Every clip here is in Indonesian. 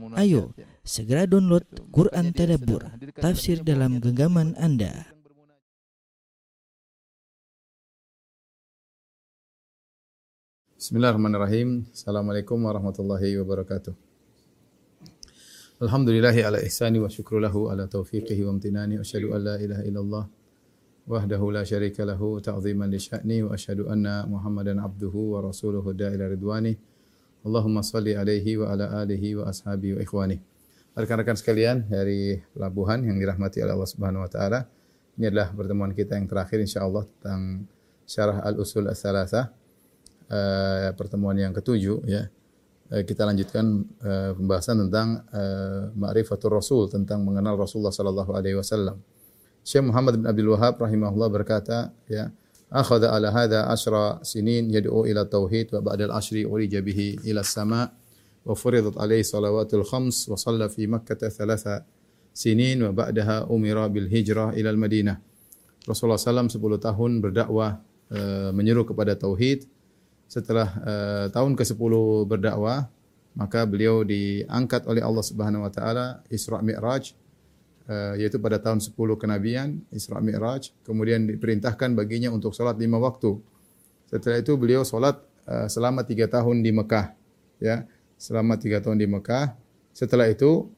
Ayo, segera download Quran Tadabbur, tafsir dalam genggaman Anda. Bismillahirrahmanirrahim. Assalamualaikum warahmatullahi wabarakatuh. Alhamdulillahi ala ihsani wa syukru lahu ala taufiqihi wa amtinani. Asyhadu an la ilaha illallah wahdahu la syarika lahu ta'ziman li sya'ni wa asyhadu anna Muhammadan abduhu wa rasuluhu da'ila ridwani. Allahumma salli alaihi wa ala alihi wa ashabi wa ikhwani. Rekan-rekan sekalian dari pelabuhan yang dirahmati oleh Allah Subhanahu wa taala. Ini adalah pertemuan kita yang terakhir insyaallah tentang syarah Al-Usul Ats-Tsalatsah. Uh, pertemuan yang ketujuh ya. Uh, kita lanjutkan uh, pembahasan tentang uh, Ma'rifatul Rasul tentang mengenal Rasulullah sallallahu alaihi wasallam. Syekh Muhammad bin Abdul Wahab rahimahullah berkata ya akhadha ala hadha asra sinin yad'u ila tauhid wa ba'dal ashri urija bihi ila sama wa furidat alaihi salawatul khams wa shalla fi makkah thalatha sinin wa ba'daha umira bil hijrah ila al madinah Rasulullah SAW 10 tahun berdakwah e, menyeru kepada tauhid. Setelah e, tahun ke-10 berdakwah maka beliau diangkat oleh Allah Subhanahu wa taala Isra Mi'raj yaitu pada tahun 10 kenabian Isra Mi'raj. Kemudian diperintahkan baginya untuk salat lima waktu. Setelah itu beliau salat uh, selama tiga tahun di Mekah ya. Selama tiga tahun di Mekah. Setelah itu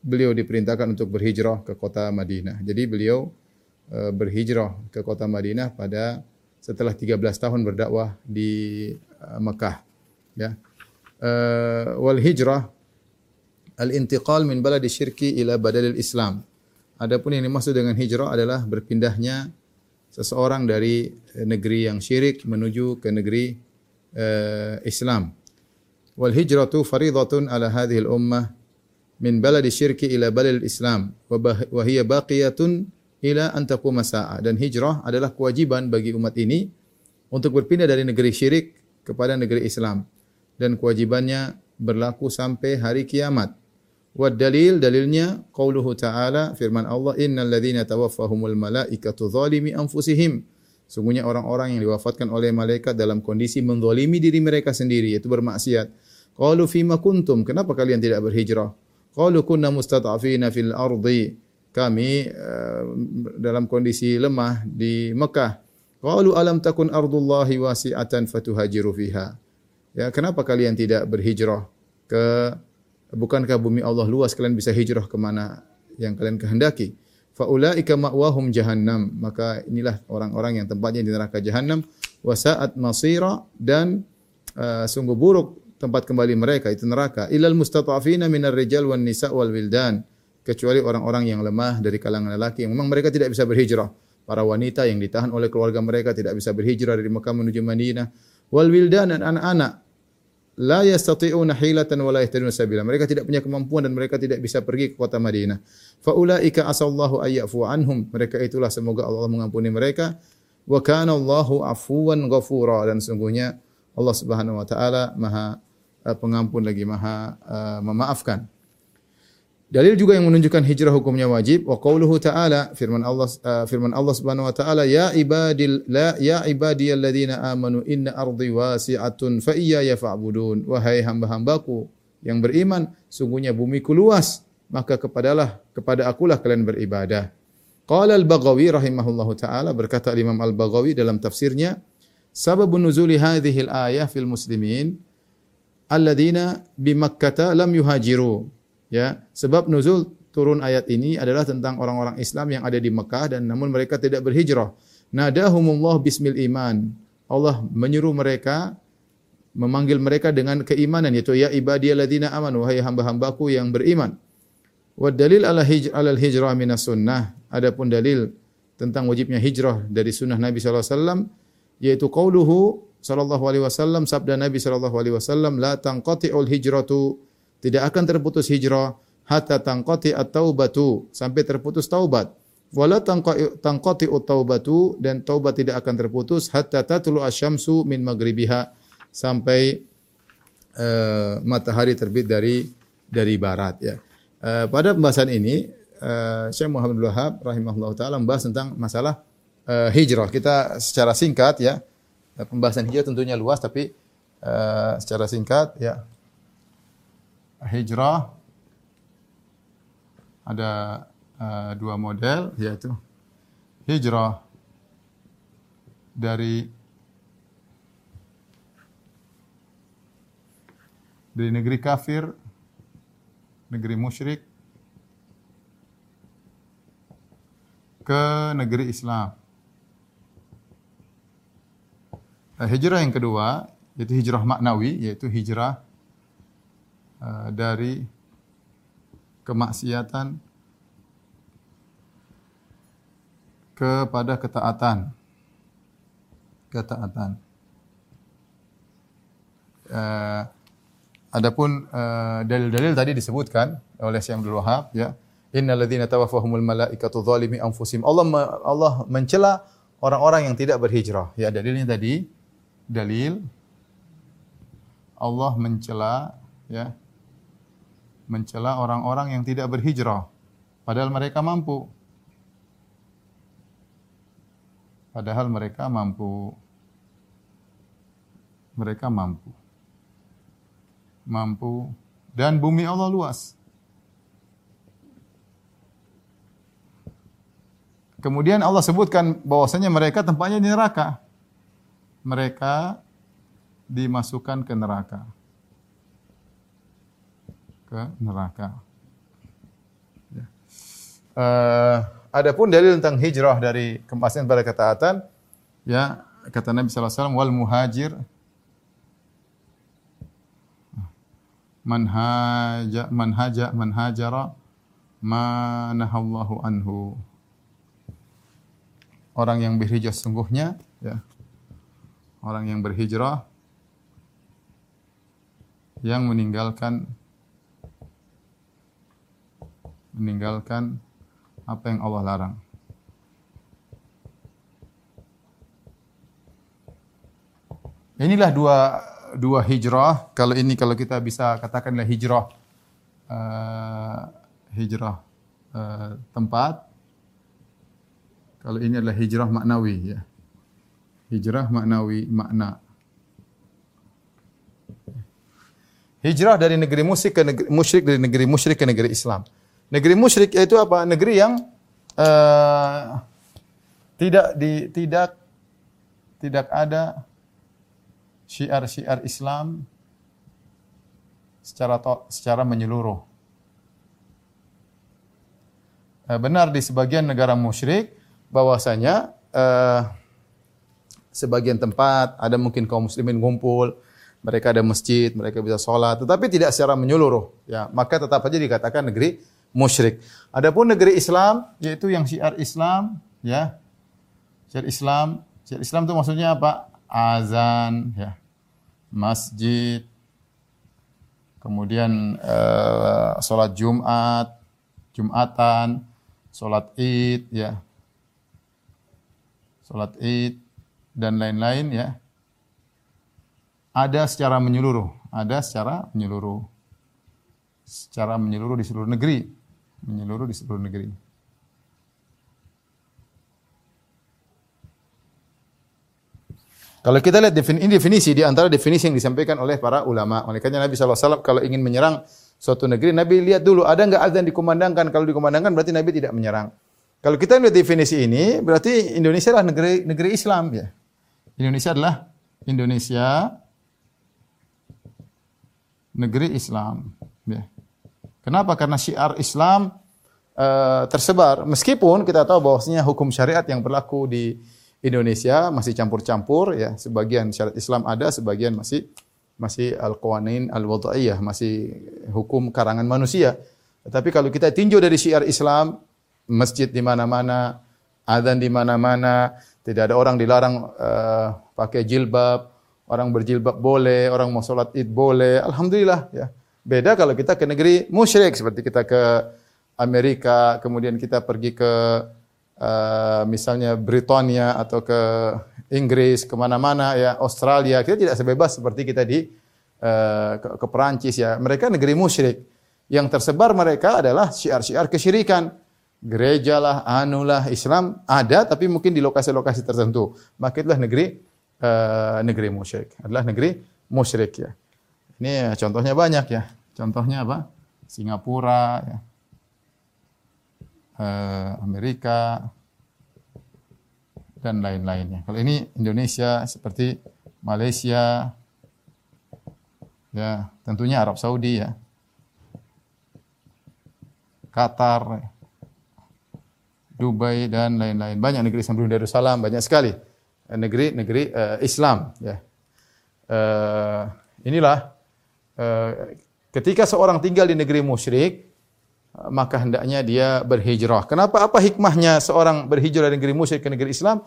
beliau diperintahkan untuk berhijrah ke kota Madinah. Jadi beliau uh, berhijrah ke kota Madinah pada setelah 13 tahun berdakwah di Mekah ya. Uh, wal hijrah al-intiqal min baladi syirki ila badalil Islam. Adapun yang dimaksud dengan hijrah adalah berpindahnya seseorang dari negeri yang syirik menuju ke negeri uh, Islam. Wal hijratu faridatun ala hadhihi al-ummah min baladi syirki ila baladil Islam wa hiya baqiyatun ila an taquma sa'ah. Dan hijrah adalah kewajiban bagi umat ini untuk berpindah dari negeri syirik kepada negeri Islam dan kewajibannya berlaku sampai hari kiamat. Wa dalil dalilnya qauluhu ta'ala firman Allah innal ladzina tawaffahumul malaikatu zalimi anfusihim. Sungguhnya orang-orang yang diwafatkan oleh malaikat dalam kondisi menzalimi diri mereka sendiri yaitu bermaksiat. Qalu fima kuntum? Kenapa kalian tidak berhijrah? Qalu kunna mustata'fina fil ardi. Kami uh, dalam kondisi lemah di Mekah. Qalu alam takun ardullahi wasi'atan fatuhajiru fiha. Ya kenapa kalian tidak berhijrah ke bukankah bumi Allah luas? Kalian bisa hijrah ke mana yang kalian kehendaki? Faulaika ma'wahum jahannam. Maka inilah orang-orang yang tempatnya di neraka jahannam. Wa sa'at masira dan uh, sungguh buruk tempat kembali mereka itu neraka. Ilal mustata'fina minar rijal wan nisa wal wildan. Kecuali orang-orang yang lemah dari kalangan lelaki yang memang mereka tidak bisa berhijrah. Para wanita yang ditahan oleh keluarga mereka tidak bisa berhijrah dari Mekah menuju Madinah. Wal wildan dan anak-anak la yastati'una hilatan wa la yahtaduna sabila. Mereka tidak punya kemampuan dan mereka tidak bisa pergi ke kota Madinah. Fa ulaika asallahu ayyafu anhum. Mereka itulah semoga Allah mengampuni mereka. Wa kana Allahu afuwan ghafura dan sungguhnya Allah Subhanahu wa taala Maha uh, pengampun lagi Maha uh, memaafkan. Dalil juga yang menunjukkan hijrah hukumnya wajib. Wa qauluhu ta'ala firman Allah uh, firman Allah Subhanahu wa taala ya ibadil la ya ibadiyalladzina amanu inna ardi wasi'atun fa iyaya fa'budun. Wahai hamba-hambaku yang beriman sungguhnya bumiku luas maka kepadalah kepada akulah kalian beribadah. Qala al-Baghawi rahimahullahu taala berkata Imam al-Baghawi dalam tafsirnya sababun nuzuli hadhihi al-ayah fil muslimin alladzina bi Makkah lam yuhajiru Ya, sebab nuzul turun ayat ini adalah tentang orang-orang Islam yang ada di Mekah dan namun mereka tidak berhijrah. Nadahumullah bismil iman. Allah menyuruh mereka memanggil mereka dengan keimanan yaitu ya ibadiyalladzina amanu wahai hamba-hambaku yang beriman. Wa dalil ala hijr ala hijrah minas sunnah. Adapun dalil tentang wajibnya hijrah dari sunnah Nabi sallallahu alaihi wasallam yaitu qauluhu sallallahu alaihi wasallam sabda Nabi sallallahu alaihi wasallam la tanqati'ul hijratu tidak akan terputus hijrah hatta tangqati at-taubatu sampai terputus taubat. Wala tangqati at-taubatu dan taubat tidak akan terputus hatta tatlu asyamsu min maghribiha sampai uh, matahari terbit dari dari barat ya. Uh, pada pembahasan ini uh, Syekh Muhammad Wahab rahimahullah taala membahas tentang masalah uh, hijrah. Kita secara singkat ya. Pembahasan hijrah tentunya luas tapi uh, secara singkat ya hijrah ada uh, dua model yaitu hijrah dari dari negeri kafir, negeri musyrik ke negeri Islam. Uh, hijrah yang kedua yaitu hijrah maknawi yaitu hijrah uh, dari kemaksiatan kepada ketaatan. Ketaatan. Uh, adapun uh, dalil-dalil tadi disebutkan oleh Syekh Abdul Wahab ya. Innal tawaffahumul malaikatu zalimi anfusihim. Allah Allah mencela orang-orang yang tidak berhijrah. Ya dalilnya tadi dalil Allah mencela ya mencela orang-orang yang tidak berhijrah padahal mereka mampu. Padahal mereka mampu. Mereka mampu. Mampu dan bumi Allah luas. Kemudian Allah sebutkan bahwasanya mereka tempatnya di neraka. Mereka dimasukkan ke neraka. Ke neraka. Ya. Uh, adapun dalil tentang hijrah dari kemaksiatan pada ketaatan, ya kata Nabi sallallahu alaihi wasallam wal muhajir manhaja manhaja manhajara manahallahu anhu orang yang berhijrah sungguhnya ya orang yang berhijrah yang meninggalkan meninggalkan apa yang Allah larang. Inilah dua dua hijrah. Kalau ini kalau kita bisa katakanlah hijrah uh, hijrah uh, tempat. Kalau ini adalah hijrah maknawi ya. Hijrah maknawi makna. Hijrah dari negeri musyrik ke negeri musyrik dari negeri musyrik ke negeri Islam. Negeri musyrik itu apa? Negeri yang uh, tidak di tidak tidak ada syiar-syiar Islam secara to, secara menyeluruh. Uh, benar di sebagian negara musyrik bahwasanya uh, sebagian tempat ada mungkin kaum muslimin ngumpul, mereka ada masjid, mereka bisa sholat, tetapi tidak secara menyeluruh. Ya, maka tetap saja dikatakan negeri musyrik. Adapun negeri Islam, yaitu yang syiar Islam, ya, syiar Islam, syiar Islam itu maksudnya apa? Azan, ya, masjid, kemudian uh, sholat Jumat, Jumatan, sholat Id, ya, sholat Id dan lain-lain, ya ada secara menyeluruh, ada secara menyeluruh. Secara menyeluruh di seluruh negeri, menyeluruh di seluruh negeri. Kalau kita lihat ini definisi di antara definisi yang disampaikan oleh para ulama. Oleh karena Nabi SAW kalau ingin menyerang suatu negeri, Nabi lihat dulu ada enggak azan dikumandangkan. Kalau dikumandangkan berarti Nabi tidak menyerang. Kalau kita lihat definisi ini, berarti Indonesia adalah negeri negeri Islam ya. Indonesia adalah Indonesia negeri Islam. Ya. Kenapa? Karena syiar Islam uh, tersebar. Meskipun kita tahu bahwasanya hukum syariat yang berlaku di Indonesia masih campur-campur ya. Sebagian syariat Islam ada, sebagian masih masih al-qawanin al-wada'iyah, masih hukum karangan manusia. Tetapi kalau kita tinjau dari syiar Islam, masjid di mana-mana, adzan di mana-mana, tidak ada orang dilarang uh, pakai jilbab, Orang berjilbab boleh, orang mau sholat id boleh. Alhamdulillah ya. Beda kalau kita ke negeri musyrik seperti kita ke Amerika, kemudian kita pergi ke uh, misalnya Britania atau ke Inggris, ke mana-mana ya, Australia. Kita tidak sebebas seperti kita di uh, ke, ke Perancis ya. Mereka negeri musyrik. Yang tersebar mereka adalah syiar-syiar kesyirikan. Gereja lah, anulah, Islam ada, tapi mungkin di lokasi-lokasi tertentu. Maka itulah negeri uh, negeri musyrik. Adalah negeri musyrik ya. Ini ya, contohnya banyak ya. Contohnya apa? Singapura ya. eh, Amerika dan lain-lainnya. Kalau ini Indonesia seperti Malaysia, ya tentunya Arab Saudi ya, Qatar, Dubai dan lain-lain. Banyak negeri sebelum Darussalam, banyak sekali negeri-negeri uh, Islam. Ya. Inilah ketika seorang tinggal di negeri musyrik, maka hendaknya dia berhijrah. Kenapa? Apa hikmahnya seorang berhijrah dari negeri musyrik ke negeri Islam?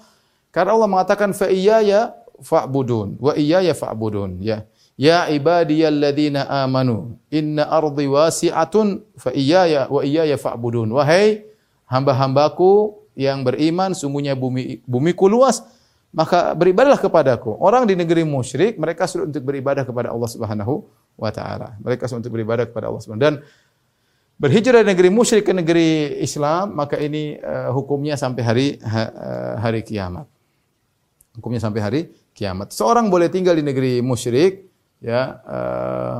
Karena Allah mengatakan fa iyaya fa'budun wa iyaya fa'budun ya. Ya ibadiyalladzina amanu inna ardi wasi'atun fa iyaya wa iyaya fa'budun. Wahai hamba-hambaku yang beriman, sungguhnya bumi bumiku luas, maka beribadahlah kepadaku. Orang di negeri musyrik, mereka sulit untuk beribadah kepada Allah Subhanahu wa taala. Mereka untuk beribadah kepada Allah Subhanahu dan berhijrah dari negeri musyrik ke negeri Islam, maka ini uh, hukumnya sampai hari uh, hari kiamat. Hukumnya sampai hari kiamat. Seorang boleh tinggal di negeri musyrik ya uh,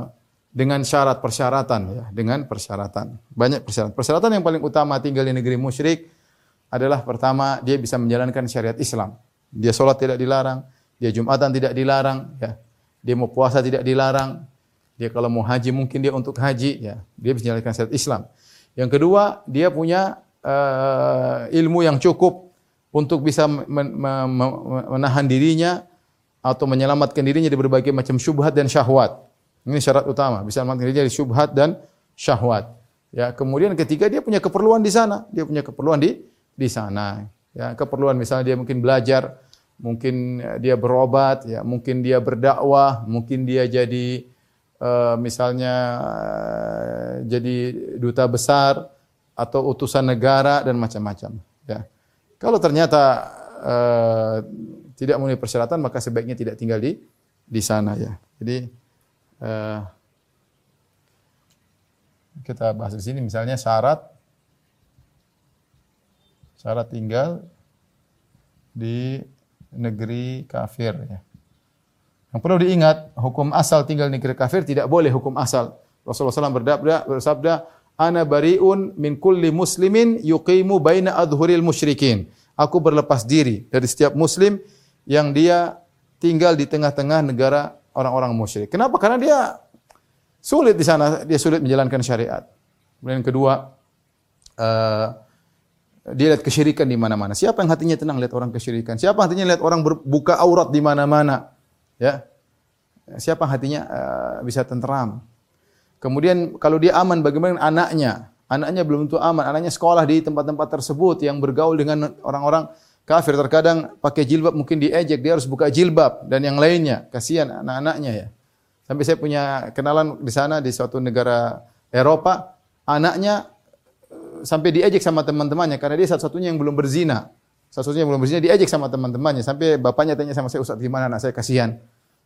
dengan syarat persyaratan ya, dengan persyaratan. Banyak persyaratan. Persyaratan yang paling utama tinggal di negeri musyrik adalah pertama dia bisa menjalankan syariat Islam. Dia sholat tidak dilarang, dia jumatan tidak dilarang, ya. Dia mau puasa tidak dilarang. Dia kalau mau haji mungkin dia untuk haji, ya. Dia bisa menjalankan syariat Islam. Yang kedua, dia punya uh, ilmu yang cukup untuk bisa menahan dirinya atau menyelamatkan dirinya dari berbagai macam syubhat dan syahwat. Ini syarat utama, bisa mengatakan dari syubhat dan syahwat. Ya, kemudian ketiga dia punya keperluan di sana, dia punya keperluan di di sana. Ya, keperluan misalnya dia mungkin belajar, mungkin dia berobat, ya, mungkin dia berdakwah, mungkin dia jadi uh, misalnya uh, jadi duta besar atau utusan negara dan macam-macam. Ya. Kalau ternyata uh, tidak memenuhi persyaratan, maka sebaiknya tidak tinggal di di sana ya. Jadi uh, kita bahas di sini misalnya syarat syarat tinggal di negeri kafir ya. Yang perlu diingat, hukum asal tinggal di negeri kafir tidak boleh hukum asal. Rasulullah SAW bersabda, bersabda Ana bariun min kulli muslimin yuqimu baina adhuril musyrikin. Aku berlepas diri dari setiap muslim yang dia tinggal di tengah-tengah negara orang-orang musyrik. Kenapa? Karena dia sulit di sana, dia sulit menjalankan syariat. Kemudian kedua, uh, dia lihat kesyirikan di mana-mana. Siapa yang hatinya tenang lihat orang kesyirikan? Siapa hatinya lihat orang berbuka aurat di mana-mana? Ya. Siapa hatinya uh, bisa tenteram? Kemudian kalau dia aman bagaimana anaknya? Anaknya belum tentu aman. Anaknya sekolah di tempat-tempat tersebut yang bergaul dengan orang-orang kafir terkadang pakai jilbab mungkin diejek, dia harus buka jilbab dan yang lainnya. Kasihan anak-anaknya ya. Sampai saya punya kenalan di sana di suatu negara Eropa, anaknya eh, sampai diejek sama teman-temannya karena dia satu-satunya yang belum berzina. Satu-satunya yang belum berzina diejek sama teman-temannya sampai bapaknya tanya sama saya, "Ustaz, gimana anak saya kasihan?"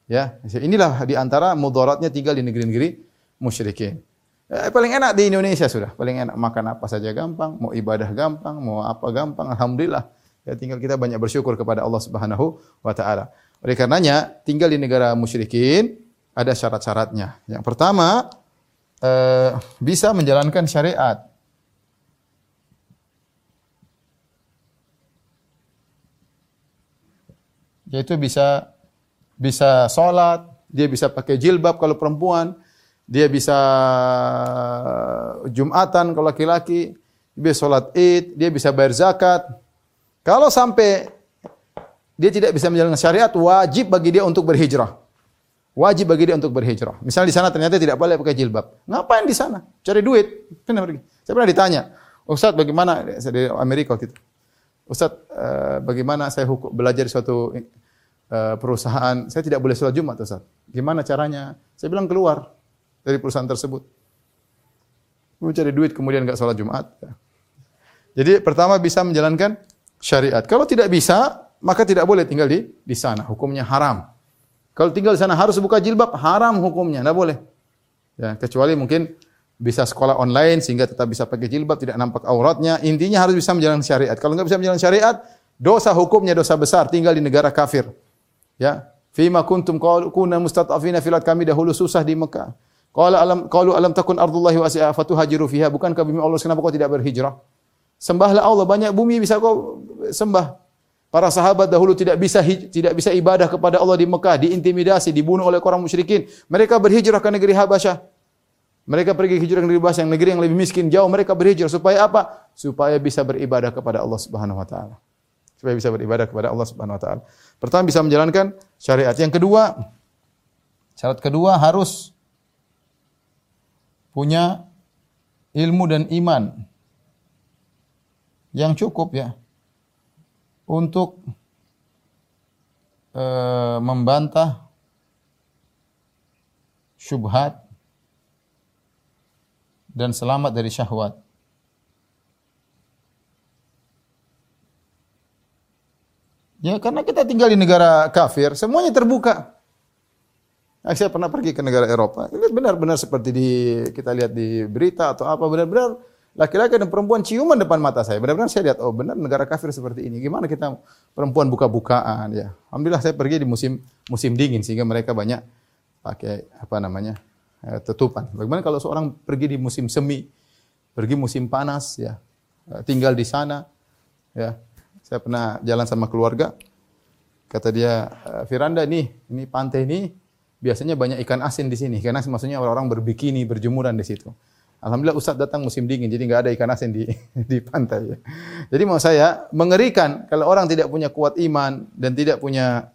Ya, inilah di antara mudaratnya tinggal di negeri-negeri musyrikin. Eh, paling enak di Indonesia sudah, paling enak makan apa saja gampang, mau ibadah gampang, mau apa gampang, alhamdulillah. Ya, tinggal kita banyak bersyukur kepada Allah Subhanahu wa taala. Oleh karenanya, tinggal di negara musyrikin ada syarat-syaratnya. Yang pertama, eh, bisa menjalankan syariat. Yaitu bisa bisa sholat, dia bisa pakai jilbab kalau perempuan, dia bisa jumatan kalau laki-laki, dia bisa sholat id, dia bisa bayar zakat, kalau sampai dia tidak bisa menjalankan syariat, wajib bagi dia untuk berhijrah. Wajib bagi dia untuk berhijrah. Misalnya di sana ternyata tidak boleh pakai jilbab. Ngapain di sana? Cari duit. Kenapa pergi? Saya pernah ditanya, Ustaz bagaimana, di Amerika waktu itu. Ustaz, uh, bagaimana saya belajar suatu perusahaan, saya tidak boleh sholat Jumat, Ustaz. Gimana caranya? Saya bilang keluar dari perusahaan tersebut. Mau cari duit kemudian nggak sholat Jumat. Jadi pertama bisa menjalankan syariat. Kalau tidak bisa, maka tidak boleh tinggal di di sana. Hukumnya haram. Kalau tinggal di sana harus buka jilbab, haram hukumnya, tidak boleh. Ya, kecuali mungkin bisa sekolah online sehingga tetap bisa pakai jilbab, tidak nampak auratnya. Intinya harus bisa menjalankan syariat. Kalau nggak bisa menjalankan syariat, dosa hukumnya dosa besar, tinggal di negara kafir. Ya, fima kuntum kuna mustatafina filat kami dahulu susah di Mekah. Qala alam qalu alam takun ardullahi wasi'ah fatuhajiru fiha. Bukankah bumi Allah kenapa kau tidak berhijrah? Sembahlah Allah, banyak bumi bisa kau sembah. Para sahabat dahulu tidak bisa tidak bisa ibadah kepada Allah di Mekah, diintimidasi, dibunuh oleh orang musyrikin. Mereka berhijrah ke negeri Habasyah. Mereka pergi hijrah ke negeri Habasyah, negeri yang lebih miskin, jauh mereka berhijrah supaya apa? Supaya bisa beribadah kepada Allah Subhanahu wa taala. Supaya bisa beribadah kepada Allah Subhanahu wa taala. Pertama bisa menjalankan syariat. Yang kedua, syarat kedua harus punya ilmu dan iman yang cukup ya untuk e, membantah syubhat dan selamat dari syahwat. Ya karena kita tinggal di negara kafir, semuanya terbuka. Nah, saya pernah pergi ke negara Eropa, ini benar-benar seperti di kita lihat di berita atau apa benar-benar laki-laki dan perempuan ciuman depan mata saya. Benar-benar saya lihat, oh benar negara kafir seperti ini. Gimana kita perempuan buka-bukaan ya. Alhamdulillah saya pergi di musim musim dingin sehingga mereka banyak pakai apa namanya eh, tutupan. Bagaimana kalau seorang pergi di musim semi, pergi musim panas ya, eh, tinggal di sana ya. Saya pernah jalan sama keluarga, kata dia, eh, Firanda nih, ini pantai ini biasanya banyak ikan asin di sini. Asin maksudnya orang-orang berbikini, berjemuran di situ. Alhamdulillah Ustaz datang musim dingin, jadi nggak ada ikan asin di di pantai. Jadi mau saya mengerikan kalau orang tidak punya kuat iman dan tidak punya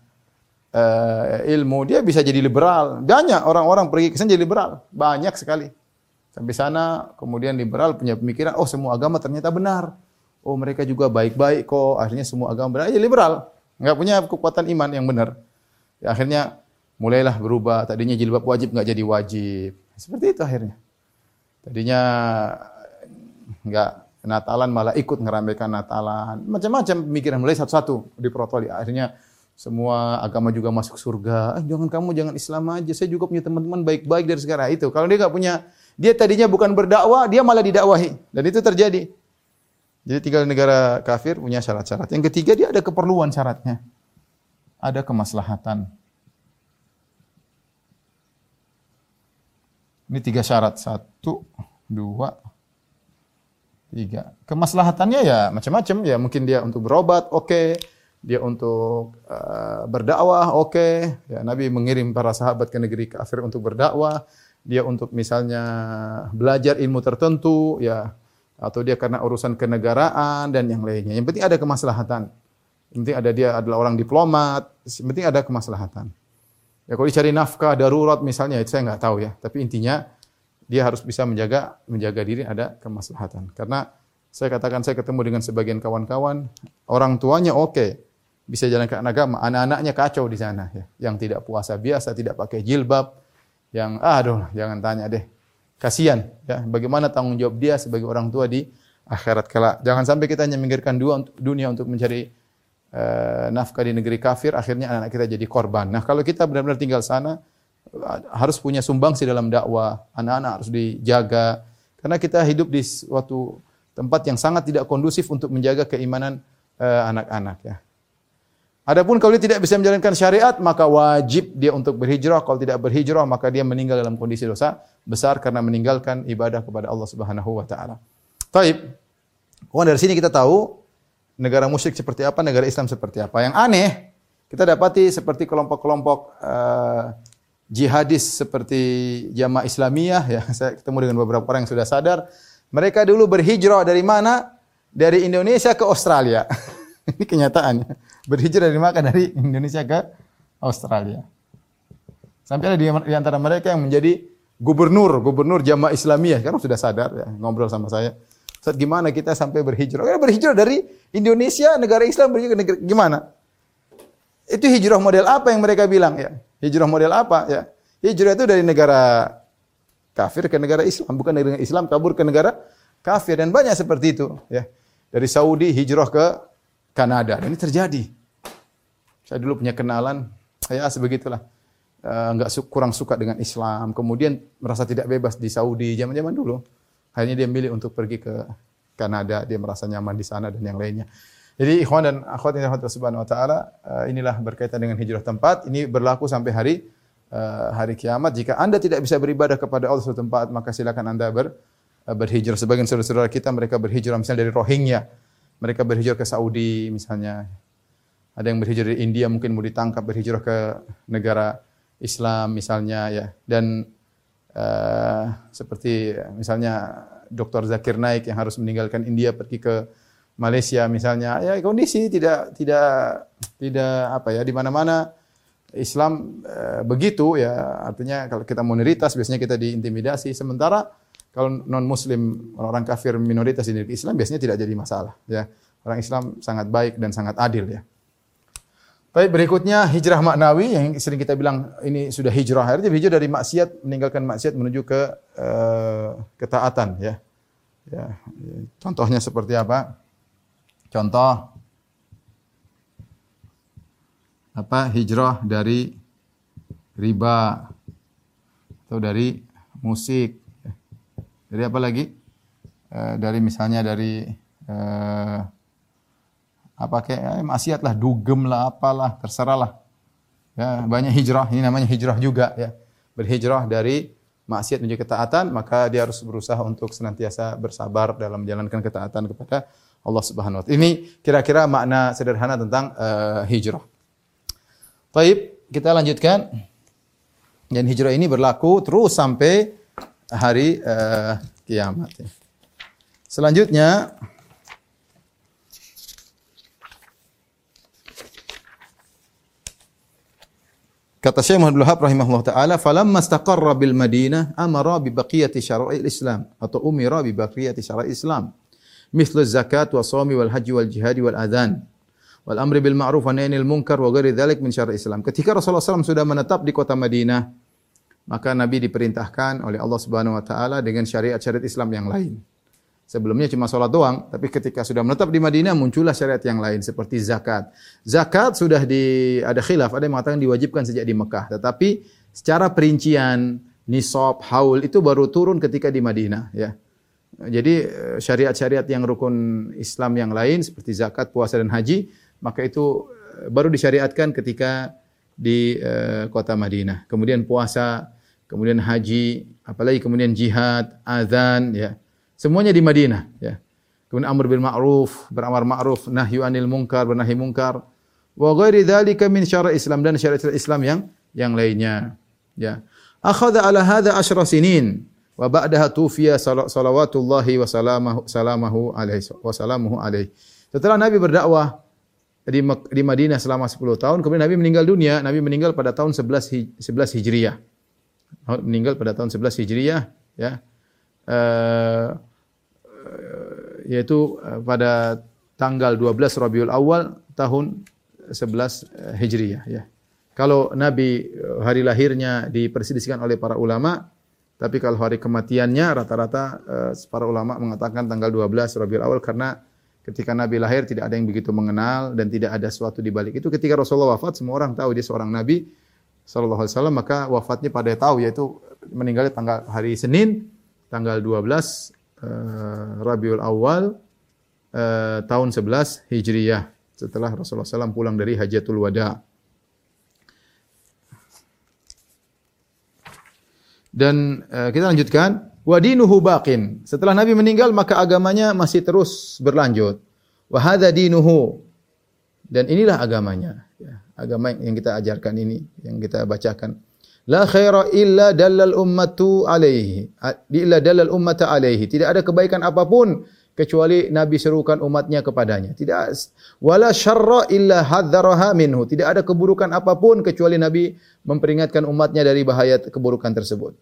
uh, ilmu, dia bisa jadi liberal. Banyak orang-orang pergi ke sana jadi liberal, banyak sekali. Sampai sana, kemudian liberal punya pemikiran, oh semua agama ternyata benar. Oh mereka juga baik-baik kok, akhirnya semua agama benar. Ya liberal, nggak punya kekuatan iman yang benar. Ya, akhirnya mulailah berubah. Tadinya jilbab wajib nggak jadi wajib. Seperti itu akhirnya. Tadinya enggak Natalan malah ikut ngeramaikan Natalan. Macam-macam pemikiran mulai satu-satu diprotoli. Akhirnya semua agama juga masuk surga. Eh, jangan kamu jangan Islam aja. Saya juga punya teman-teman baik-baik dari sekarang itu. Kalau dia enggak punya, dia tadinya bukan berdakwah, dia malah didakwahi. Dan itu terjadi. Jadi tinggal negara kafir punya syarat-syarat. Yang ketiga dia ada keperluan syaratnya. Ada kemaslahatan. Ini tiga syarat. Satu, dua, tiga. Kemaslahatannya ya macam-macam. Ya mungkin dia untuk berobat, oke. Okay. Dia untuk uh, berdakwah, oke. Okay. Ya, Nabi mengirim para sahabat ke negeri kafir untuk berdakwah. Dia untuk misalnya belajar ilmu tertentu, ya atau dia karena urusan kenegaraan dan yang lainnya. Yang penting ada kemaslahatan. Yang penting ada dia adalah orang diplomat. Yang penting ada kemaslahatan. Ya kalau dicari nafkah darurat misalnya itu saya nggak tahu ya. Tapi intinya dia harus bisa menjaga menjaga diri ada kemaslahatan. Karena saya katakan saya ketemu dengan sebagian kawan-kawan orang tuanya oke okay, bisa jalankan agama, anak-anaknya kacau di sana ya. Yang tidak puasa biasa, tidak pakai jilbab, yang aduh jangan tanya deh. Kasihan ya, bagaimana tanggung jawab dia sebagai orang tua di akhirat kelak. Jangan sampai kita hanya memikirkan dunia untuk mencari uh, nafkah di negeri kafir, akhirnya anak-anak kita jadi korban. Nah, kalau kita benar-benar tinggal sana, harus punya sumbangsi dalam dakwah, anak-anak harus dijaga, karena kita hidup di suatu tempat yang sangat tidak kondusif untuk menjaga keimanan uh, anak-anak ya. Adapun kalau dia tidak bisa menjalankan syariat, maka wajib dia untuk berhijrah. Kalau tidak berhijrah, maka dia meninggal dalam kondisi dosa besar karena meninggalkan ibadah kepada Allah Subhanahu wa taala. Taib. dari sini kita tahu negara musyrik seperti apa, negara Islam seperti apa. Yang aneh, kita dapati seperti kelompok-kelompok uh, jihadis seperti jamaah Islamiyah ya. Saya ketemu dengan beberapa orang yang sudah sadar, mereka dulu berhijrah dari mana? Dari Indonesia ke Australia. Ini kenyataannya. Berhijrah dari mana? Dari Indonesia ke Australia. Sampai ada di, di antara mereka yang menjadi gubernur, gubernur jamaah Islamiyah. Karena sudah sadar ya, ngobrol sama saya. Saat gimana kita sampai berhijrah? Kita berhijrah dari Indonesia, negara Islam berhijrah negara gimana? Itu hijrah model apa yang mereka bilang ya? Hijrah model apa ya? Hijrah itu dari negara kafir ke negara Islam, bukan dari negara Islam kabur ke negara kafir dan banyak seperti itu ya. Dari Saudi hijrah ke Kanada dan ini terjadi. Saya dulu punya kenalan, saya sebegitulah. Enggak uh, kurang suka dengan Islam, kemudian merasa tidak bebas di Saudi zaman-zaman dulu. Akhirnya dia milih untuk pergi ke Kanada, dia merasa nyaman di sana dan yang lainnya. Jadi ikhwan dan akhwat yang dirahmati Subhanahu wa taala, uh, inilah berkaitan dengan hijrah tempat. Ini berlaku sampai hari uh, hari kiamat. Jika Anda tidak bisa beribadah kepada Allah suatu tempat, maka silakan Anda ber eh, berhijrah sebagian saudara-saudara kita mereka berhijrah misalnya dari Rohingya. Mereka berhijrah ke Saudi misalnya. Ada yang berhijrah dari India mungkin mau ditangkap berhijrah ke negara Islam misalnya ya. Dan uh, seperti misalnya Dr. Zakir Naik yang harus meninggalkan India pergi ke Malaysia misalnya. Ya kondisi tidak tidak tidak apa ya di mana-mana Islam e, begitu ya artinya kalau kita minoritas biasanya kita diintimidasi sementara kalau non muslim orang kafir minoritas di Islam biasanya tidak jadi masalah ya orang Islam sangat baik dan sangat adil ya Baik berikutnya hijrah maknawi yang sering kita bilang ini sudah hijrah. Akhirnya hijrah dari maksiat meninggalkan maksiat menuju ke e, ketaatan ya. Ya contohnya seperti apa? Contoh. Apa? Hijrah dari riba atau dari musik. Dari apa lagi? E, dari misalnya dari e, apa kayak eh, maksiat lah, dugem lah, apalah, terserah lah. Ya, banyak hijrah, ini namanya hijrah juga ya. Berhijrah dari maksiat menuju ketaatan, maka dia harus berusaha untuk senantiasa bersabar dalam menjalankan ketaatan kepada Allah Subhanahu wa taala. Ini kira-kira makna sederhana tentang uh, hijrah. Baik, kita lanjutkan. Dan hijrah ini berlaku terus sampai hari uh, kiamat. Selanjutnya Kata Syekh Muhammad Wahab rahimahullah taala, "Falamma istaqarra bil Madinah amara bi baqiyati syara'il Islam atau umira bi baqiyati syara'il Islam, mithlu zakat wa shaumi wal haji wal jihad wal adhan." wal amri bil ma'ruf wa nahyi munkar wa ghairi dzalik min syar'i Islam. Ketika Rasulullah SAW sudah menetap di kota Madinah, maka Nabi diperintahkan oleh Allah Subhanahu wa taala dengan syariat-syariat Islam yang lain. Sebelumnya cuma sholat doang, tapi ketika sudah menetap di Madinah muncullah syariat yang lain seperti zakat. Zakat sudah di ada khilaf, ada yang mengatakan diwajibkan sejak di Mekah, tetapi secara perincian nisab, haul itu baru turun ketika di Madinah, ya. Jadi eh, syariat-syariat yang rukun Islam yang lain seperti zakat, puasa dan haji maka itu eh, baru disyariatkan ketika di uh, kota Madinah. Kemudian puasa, kemudian haji, apalagi kemudian jihad, azan, ya. Semuanya di Madinah, ya. Kemudian amr bil ma'ruf, beramar ma'ruf, nahyu anil munkar, bernahi munkar. Wa ghairi dzalika min syara' Islam dan syariat Islam yang yang lainnya, ya. Akhadha ala hadha asyra sinin wa ba'daha tufiya salawatullahi wa salamahu salamahu alaihi wa salamuhu alaihi. Setelah Nabi berdakwah di, di Madinah selama 10 tahun. Kemudian Nabi meninggal dunia. Nabi meninggal pada tahun 11, 11 Hijriah. Meninggal pada tahun 11 Hijriah. Ya. Uh, yaitu pada tanggal 12 Rabiul Awal tahun 11 Hijriah. Ya. Kalau Nabi hari lahirnya diperselisihkan oleh para ulama, tapi kalau hari kematiannya rata-rata para ulama mengatakan tanggal 12 Rabiul Awal karena Ketika Nabi lahir tidak ada yang begitu mengenal dan tidak ada sesuatu di balik itu. Ketika Rasulullah wafat semua orang tahu dia seorang Nabi sallallahu alaihi wasallam maka wafatnya pada tahu yaitu meninggalnya tanggal hari Senin tanggal 12 eh, Rabiul Awal uh, tahun 11 Hijriyah setelah Rasulullah SAW pulang dari Hajatul Wada. Dan uh, kita lanjutkan Wadinuhu baqin. Setelah Nabi meninggal maka agamanya masih terus berlanjut. Wa hadza dinuhu. Dan inilah agamanya. Ya, agama yang kita ajarkan ini, yang kita bacakan. La khaira illa dalal ummatu alaihi. Illa dalal ummata alaihi. Tidak ada kebaikan apa pun kecuali Nabi serukan umatnya kepadanya. Tidak wala syarra illa hadzaraha minhu. Tidak ada keburukan apa pun kecuali Nabi memperingatkan umatnya dari bahaya keburukan tersebut.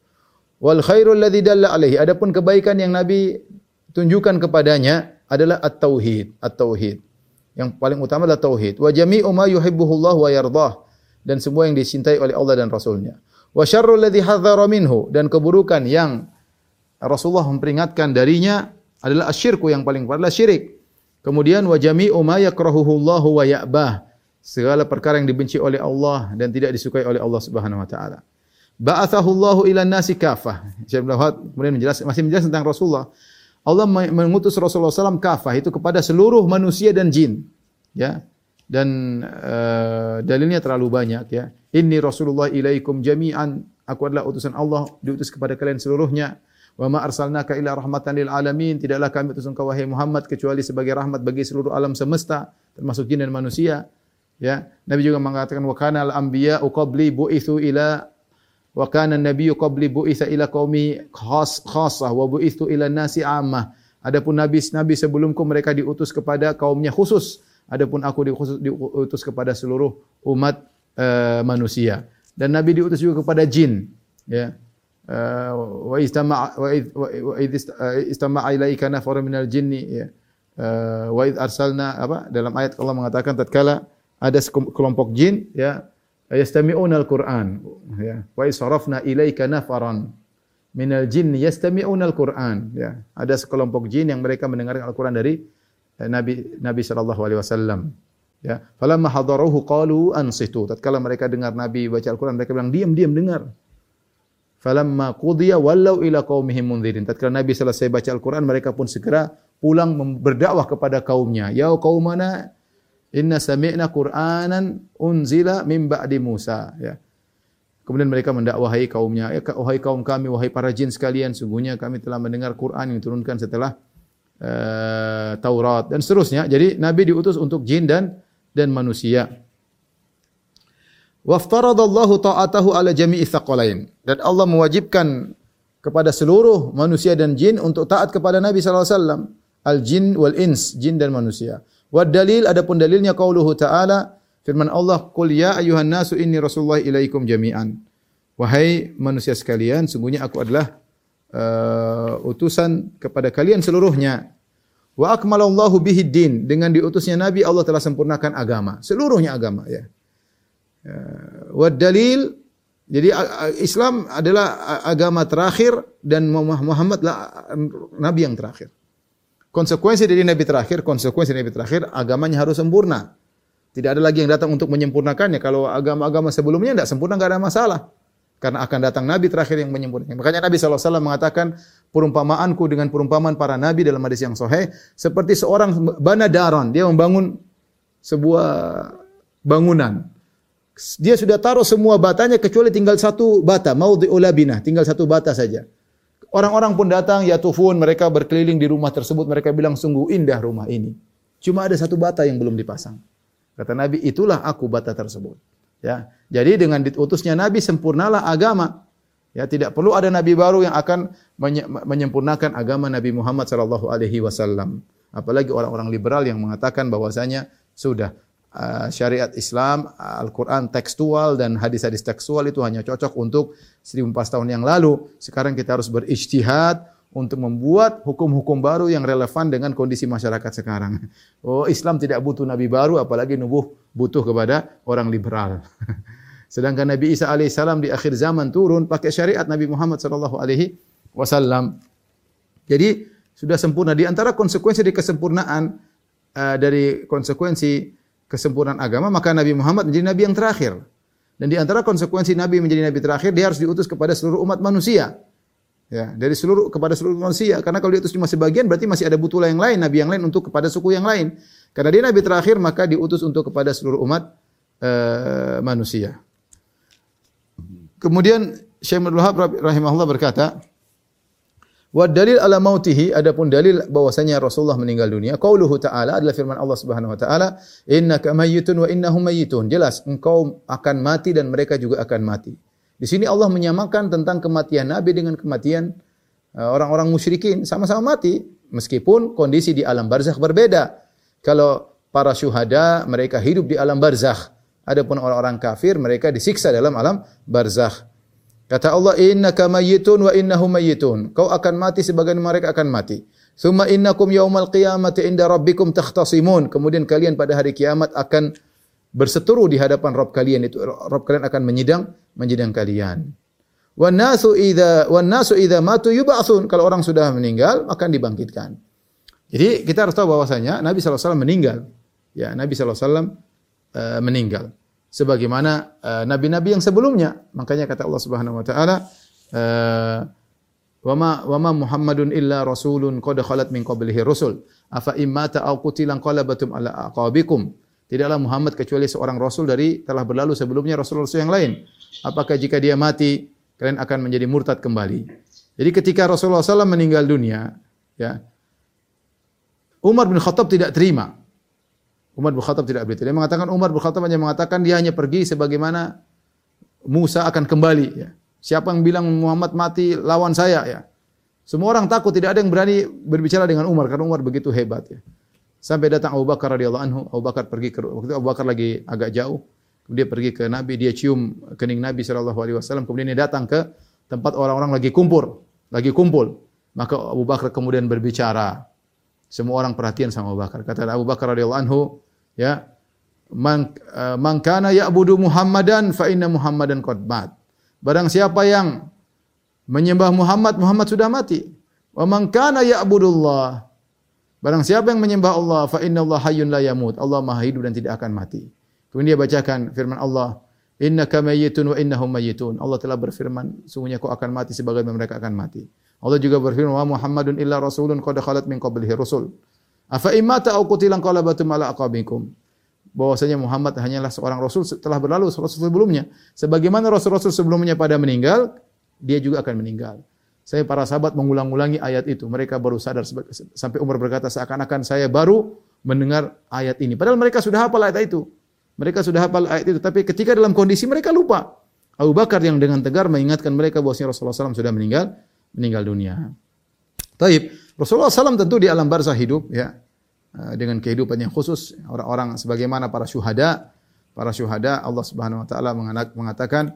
Wal khairul ladzi dalla alaihi. Adapun kebaikan yang Nabi tunjukkan kepadanya adalah at-tauhid, at-tauhid. Yang paling utama adalah tauhid. Wa jami'u ma yuhibbuhullah wa yardah dan semua yang dicintai oleh Allah dan Rasulnya. Wa syarrul ladzi hadzara minhu dan keburukan yang Rasulullah memperingatkan darinya adalah asyirku yang paling adalah syirik. Kemudian wa jami'u ma yakrahuhullahu wa ya'bah. Segala perkara yang dibenci oleh Allah dan tidak disukai oleh Allah Subhanahu wa taala. Ba'athahu Allahu ila nasi kafah. Syekh kemudian menjelaskan masih menjelaskan tentang Rasulullah. Allah mengutus Rasulullah SAW kafah itu kepada seluruh manusia dan jin. Ya. Dan uh, dalilnya terlalu banyak ya. Inni Rasulullah ilaikum jami'an. Aku adalah utusan Allah diutus kepada kalian seluruhnya. Wa ma arsalnaka illa rahmatan lil alamin. Tidaklah kami utus engkau wahai Muhammad kecuali sebagai rahmat bagi seluruh alam semesta, termasuk jin dan manusia. Ya, Nabi juga mengatakan wa kana al anbiya qabli bu'ithu ila wa kana an-nabiyyu qabli bu'itha ila qaumi khas khassah wa bu'ithu ila nasi ammah. Adapun nabi-nabi sebelumku mereka diutus kepada kaumnya khusus. Adapun aku diutus kepada seluruh umat uh, manusia. Dan nabi diutus juga kepada jin, ya. Uh, wa istama wa id istama ilaika nafarun minal jinni ya. Wa id arsalna apa dalam ayat Allah mengatakan tatkala ada kelompok jin ya yastami'una al-Qur'an ya wa isarafna ilaika nafaran minal jin yastami'una al-Qur'an ya ada sekelompok jin yang mereka mendengarkan Al-Qur'an dari eh, Nabi Nabi sallallahu alaihi wasallam ya falamma hadaruhu qalu ansitu tatkala mereka dengar Nabi baca Al-Qur'an mereka bilang diam diam dengar Falamma qudiya wallau ila qaumihim mundzirin. Tatkala Nabi selesai baca Al-Qur'an, mereka pun segera pulang berdakwah kepada kaumnya. Ya qaumana inna sami'na Qur'anan unzila min ba'di Musa. Ya. Kemudian mereka mendakwahi kaumnya, ya wahai kaum kami, wahai para jin sekalian, sungguhnya kami telah mendengar Quran yang diturunkan setelah uh, Taurat dan seterusnya. Jadi Nabi diutus untuk jin dan dan manusia. Waftaradallahu ta'atahu ala jami'i thaqalain. Dan Allah mewajibkan kepada seluruh manusia dan jin untuk taat kepada Nabi sallallahu alaihi wasallam. Al-jin wal ins, jin dan manusia. Wa dalil adapun dalilnya qauluhu ta'ala firman Allah, "Qul ya ayuhan nasu inni rasulullah ilaikum jami'an." Wahai manusia sekalian, sungguhnya aku adalah uh, utusan kepada kalian seluruhnya. Wa akmalallahu bihi din. Dengan diutusnya Nabi Allah telah sempurnakan agama, seluruhnya agama ya. Eh, wa dalil jadi Islam adalah agama terakhir dan Muhammad lah nabi yang terakhir. Konsekuensi dari nabi terakhir, konsekuensi dari nabi terakhir agamanya harus sempurna. Tidak ada lagi yang datang untuk menyempurnakannya. Kalau agama-agama sebelumnya tidak sempurna tidak ada masalah. Karena akan datang nabi terakhir yang menyempurnakan. Makanya Nabi SAW mengatakan perumpamaanku dengan perumpamaan para nabi dalam hadis yang sahih seperti seorang bana daron, dia membangun sebuah bangunan. Dia sudah taruh semua batanya kecuali tinggal satu bata, mau ulabina, tinggal satu bata saja. Orang-orang pun datang, ya tufun, mereka berkeliling di rumah tersebut, mereka bilang sungguh indah rumah ini. Cuma ada satu bata yang belum dipasang. Kata Nabi, itulah aku bata tersebut. Ya, jadi dengan diutusnya Nabi sempurnalah agama. Ya, tidak perlu ada nabi baru yang akan menyempurnakan agama Nabi Muhammad sallallahu alaihi wasallam. Apalagi orang-orang liberal yang mengatakan bahwasanya sudah Uh, syariat Islam, Al-Quran tekstual dan hadis-hadis tekstual itu hanya cocok untuk 1400 tahun yang lalu. Sekarang kita harus berijtihad untuk membuat hukum-hukum baru yang relevan dengan kondisi masyarakat sekarang. Oh, Islam tidak butuh nabi baru apalagi nubuh butuh kepada orang liberal. Sedangkan Nabi Isa alaihissalam di akhir zaman turun pakai syariat Nabi Muhammad sallallahu alaihi wasallam. Jadi sudah sempurna di antara konsekuensi dari kesempurnaan uh, dari konsekuensi kesempurnaan agama, maka Nabi Muhammad menjadi nabi yang terakhir. Dan di antara konsekuensi nabi menjadi nabi terakhir, dia harus diutus kepada seluruh umat manusia. Ya, dari seluruh kepada seluruh manusia. Karena kalau diutus cuma sebagian berarti masih ada butulah yang lain, nabi yang lain untuk kepada suku yang lain. Karena dia nabi terakhir maka diutus untuk kepada seluruh umat uh, manusia. Kemudian Syekh Abdul Wahab rahimahullah berkata, Wa dalil ala mautihi adapun dalil bahwasanya Rasulullah meninggal dunia qauluhu ta'ala adalah firman Allah Subhanahu wa taala innaka mayyitun wa innahum mayyitun jelas engkau akan mati dan mereka juga akan mati. Di sini Allah menyamakan tentang kematian Nabi dengan kematian uh, orang-orang musyrikin sama-sama mati meskipun kondisi di alam barzakh berbeda. Kalau para syuhada mereka hidup di alam barzakh adapun orang-orang kafir mereka disiksa dalam alam barzakh. Kata Allah, innaka mayyitun wa innahum mayyitun. Kau akan mati sebagian mereka akan mati. Thumma innakum yaumal qiyamati inda rabbikum takhtasimun. Kemudian kalian pada hari kiamat akan berseteru di hadapan Rabb kalian itu Rabb kalian akan menyidang menyidang kalian. Wan nasu idza wan nasu idza matu yub'atsun. Kalau orang sudah meninggal akan dibangkitkan. Jadi kita harus tahu bahwasanya Nabi SAW meninggal. Ya, Nabi SAW uh, eh, meninggal sebagaimana uh, nabi-nabi yang sebelumnya. Makanya kata Allah Subhanahu wa taala, uh, "Wa ma wa ma Muhammadun illa rasulun qad khalat min qablihi rusul. Afa immata aw qutilan qalabatum ala aqabikum." Tidaklah Muhammad kecuali seorang rasul dari telah berlalu sebelumnya rasul-rasul yang lain. Apakah jika dia mati kalian akan menjadi murtad kembali? Jadi ketika Rasulullah SAW meninggal dunia, ya, Umar bin Khattab tidak terima. Umar bin Khattab tidak berita. Dia mengatakan Umar bin Khattab hanya mengatakan dia hanya pergi sebagaimana Musa akan kembali. Ya. Siapa yang bilang Muhammad mati lawan saya ya. Semua orang takut, tidak ada yang berani berbicara dengan Umar karena Umar begitu hebat ya. Sampai datang Abu Bakar radhiyallahu anhu, Abu Bakar pergi ke waktu Abu Bakar lagi agak jauh. Dia pergi ke Nabi, dia cium kening Nabi sallallahu alaihi wasallam, kemudian dia datang ke tempat orang-orang lagi kumpul, lagi kumpul. Maka Abu Bakar kemudian berbicara. Semua orang perhatian sama Abu Bakar. Kata Abu Bakar radhiyallahu anhu, ya, man, uh, man kana ya'budu Muhammadan fa inna Muhammadan qad mat. Barang siapa yang menyembah Muhammad, Muhammad sudah mati. Wa man kana ya'budullah. Barang siapa yang menyembah Allah, fa inna Allah hayyun la yamut. Allah Maha hidup dan tidak akan mati. Kemudian dia bacakan firman Allah, innaka mayyitun wa innahum mayyitun. Allah telah berfirman, sungguhnya kau akan mati sebagaimana mereka akan mati. Allah juga berfirman, wa Muhammadun illa rasulun qad khalat min qablihi rusul. Afa imata au qutilan qalabatum ala aqabikum. Bahwasanya Muhammad hanyalah seorang rasul setelah berlalu rasul sebelumnya. Sebagaimana rasul-rasul sebelumnya pada meninggal, dia juga akan meninggal. Saya para sahabat mengulang-ulangi ayat itu. Mereka baru sadar sampai Umar berkata seakan-akan saya baru mendengar ayat ini. Padahal mereka sudah hafal ayat itu. Mereka sudah hafal ayat itu, tapi ketika dalam kondisi mereka lupa. Abu Bakar yang dengan tegar mengingatkan mereka bahwa Rasulullah SAW sudah meninggal, meninggal dunia. Taib. Rasulullah SAW tentu di alam barzah hidup ya eh, dengan kehidupan yang khusus orang-orang sebagaimana para syuhada para syuhada Allah Subhanahu wa taala mengatakan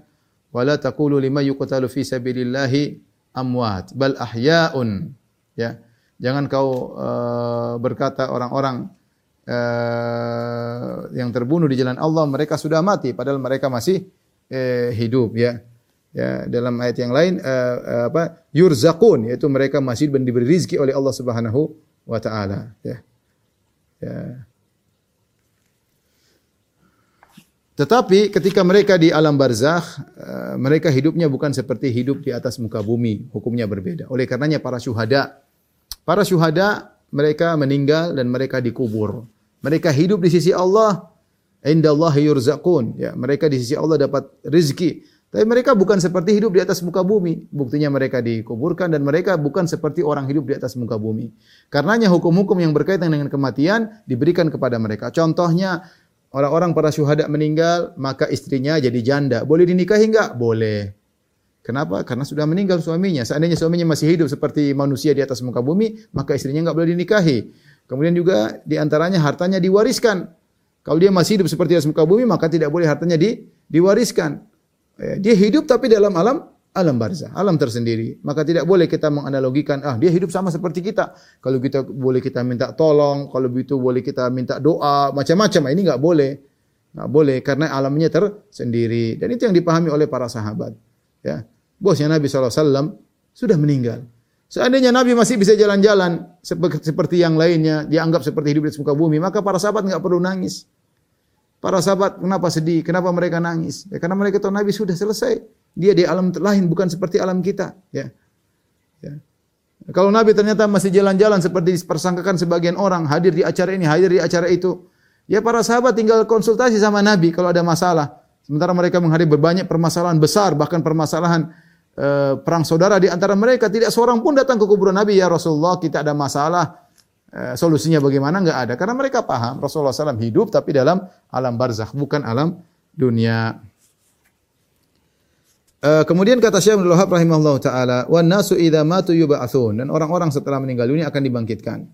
wala taqulu lima yuqtalu fi sabilillahi amwat bal ahyaun. Ya jangan kau uh, berkata orang-orang uh, yang terbunuh di jalan Allah mereka sudah mati padahal mereka masih uh, hidup ya. Ya dalam ayat yang lain uh, uh, apa yurzaqun yaitu mereka masih diberi rezeki oleh Allah Subhanahu wa taala ya. Ya Tetapi ketika mereka di alam barzakh, eh, mereka hidupnya bukan seperti hidup di atas muka bumi, hukumnya berbeda. Oleh karenanya para syuhada, para syuhada mereka meninggal dan mereka dikubur. Mereka hidup di sisi Allah, indallahi yurzaqun. Ya, mereka di sisi Allah dapat rezeki. Tapi mereka bukan seperti hidup di atas muka bumi. Buktinya mereka dikuburkan dan mereka bukan seperti orang hidup di atas muka bumi. Karenanya hukum-hukum yang berkaitan dengan kematian diberikan kepada mereka. Contohnya orang-orang para syuhada meninggal, maka istrinya jadi janda. Boleh dinikahi enggak? Boleh. Kenapa? Karena sudah meninggal suaminya. Seandainya suaminya masih hidup seperti manusia di atas muka bumi, maka istrinya enggak boleh dinikahi. Kemudian juga di antaranya hartanya diwariskan. Kalau dia masih hidup seperti atas muka bumi, maka tidak boleh hartanya di, diwariskan. Ya, dia hidup tapi dalam alam alam barzah, alam tersendiri. Maka tidak boleh kita menganalogikan, ah dia hidup sama seperti kita. Kalau kita boleh kita minta tolong, kalau begitu boleh kita minta doa, macam-macam. Ini enggak boleh. Enggak boleh karena alamnya tersendiri. Dan itu yang dipahami oleh para sahabat. Ya. Bosnya Nabi SAW sudah meninggal. Seandainya Nabi masih bisa jalan-jalan seperti yang lainnya, dianggap seperti hidup di muka bumi, maka para sahabat enggak perlu nangis. Para sahabat kenapa sedih? Kenapa mereka nangis? Ya, karena mereka tahu Nabi sudah selesai. Dia di alam lain bukan seperti alam kita. Ya. ya. Kalau Nabi ternyata masih jalan-jalan seperti dipersangkakan sebagian orang, hadir di acara ini, hadir di acara itu. Ya para sahabat tinggal konsultasi sama Nabi kalau ada masalah. Sementara mereka menghadapi berbanyak permasalahan besar, bahkan permasalahan e, perang saudara di antara mereka. Tidak seorang pun datang ke kuburan Nabi, ya Rasulullah kita ada masalah Eh, solusinya bagaimana enggak ada karena mereka paham Rasulullah SAW hidup tapi dalam alam barzakh bukan alam dunia. Uh, kemudian kata Syekh Abdul Wahab rahimahullah taala, "Wan nasu idza matu yub'atsun." Dan orang-orang setelah meninggal dunia akan dibangkitkan.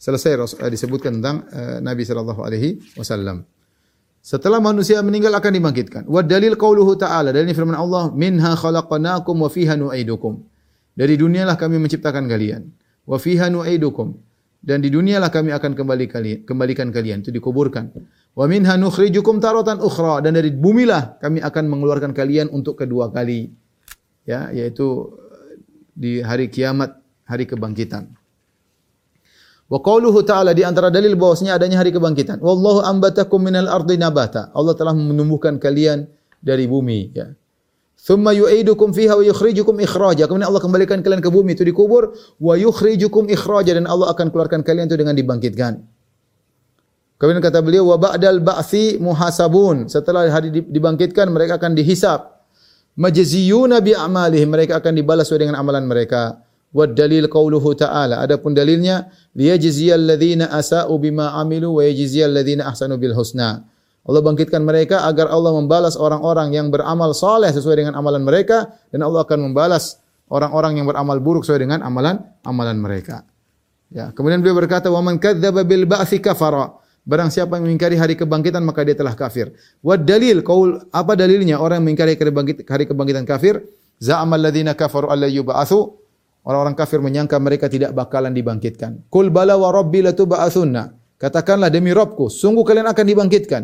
Selesai uh, disebutkan tentang uh, Nabi sallallahu alaihi wasallam. Setelah manusia meninggal akan dibangkitkan. Wa dalil qauluhu ta'ala, dalil firman Allah, "Minha khalaqnakum wa fiha nu'idukum." Dari dunialah kami menciptakan kalian wa fiha nu'idukum dan di dunialah kami akan kembali kalian kembalikan kalian itu dikuburkan wa minha nukhrijukum taratan ukhra. Dan dari bumilah kami akan mengeluarkan kalian untuk kedua kali. Ya yaitu di hari kiamat hari kebangkitan. Wa qauluhu ta'ala di antara dalil bahwasanya adanya hari kebangkitan. Wallahu ambatakum minal ardi nabata. Allah telah menumbuhkan kalian dari bumi ya. Thumma yu'idukum fiha wa yukhrijukum ikhraja. Kemudian Allah kembalikan kalian ke bumi itu dikubur wa yukhrijukum ikhraja. Dan Allah akan keluarkan kalian itu dengan dibangkitkan. Kemudian kata beliau wa ba'dal ba'thi muhasabun. Setelah hari dibangkitkan mereka akan dihisab. majziyuna bi a'malihim mereka akan dibalas sesuai dengan amalan mereka. Wa dalil qauluhu ta'ala. Adapun dalilnya liyajziyal ladzina asa'u bima amilu wa yajziyal ladzina ahsanu bil husna. Allah bangkitkan mereka agar Allah membalas orang-orang yang beramal saleh sesuai dengan amalan mereka dan Allah akan membalas orang-orang yang beramal buruk sesuai dengan amalan amalan mereka. Ya, kemudian beliau berkata, "Wa man kadzdzaba bil ba'tsi kafara." Barang siapa yang mengingkari hari kebangkitan maka dia telah kafir. Wa dalil qaul apa dalilnya orang yang mengingkari hari kebangkitan kafir? Za'amal ladzina kafaru alla yub'atsu. Orang-orang kafir menyangka mereka tidak bakalan dibangkitkan. Qul bala wa rabbi latub'atsunna. Katakanlah demi Rabbku, sungguh kalian akan dibangkitkan.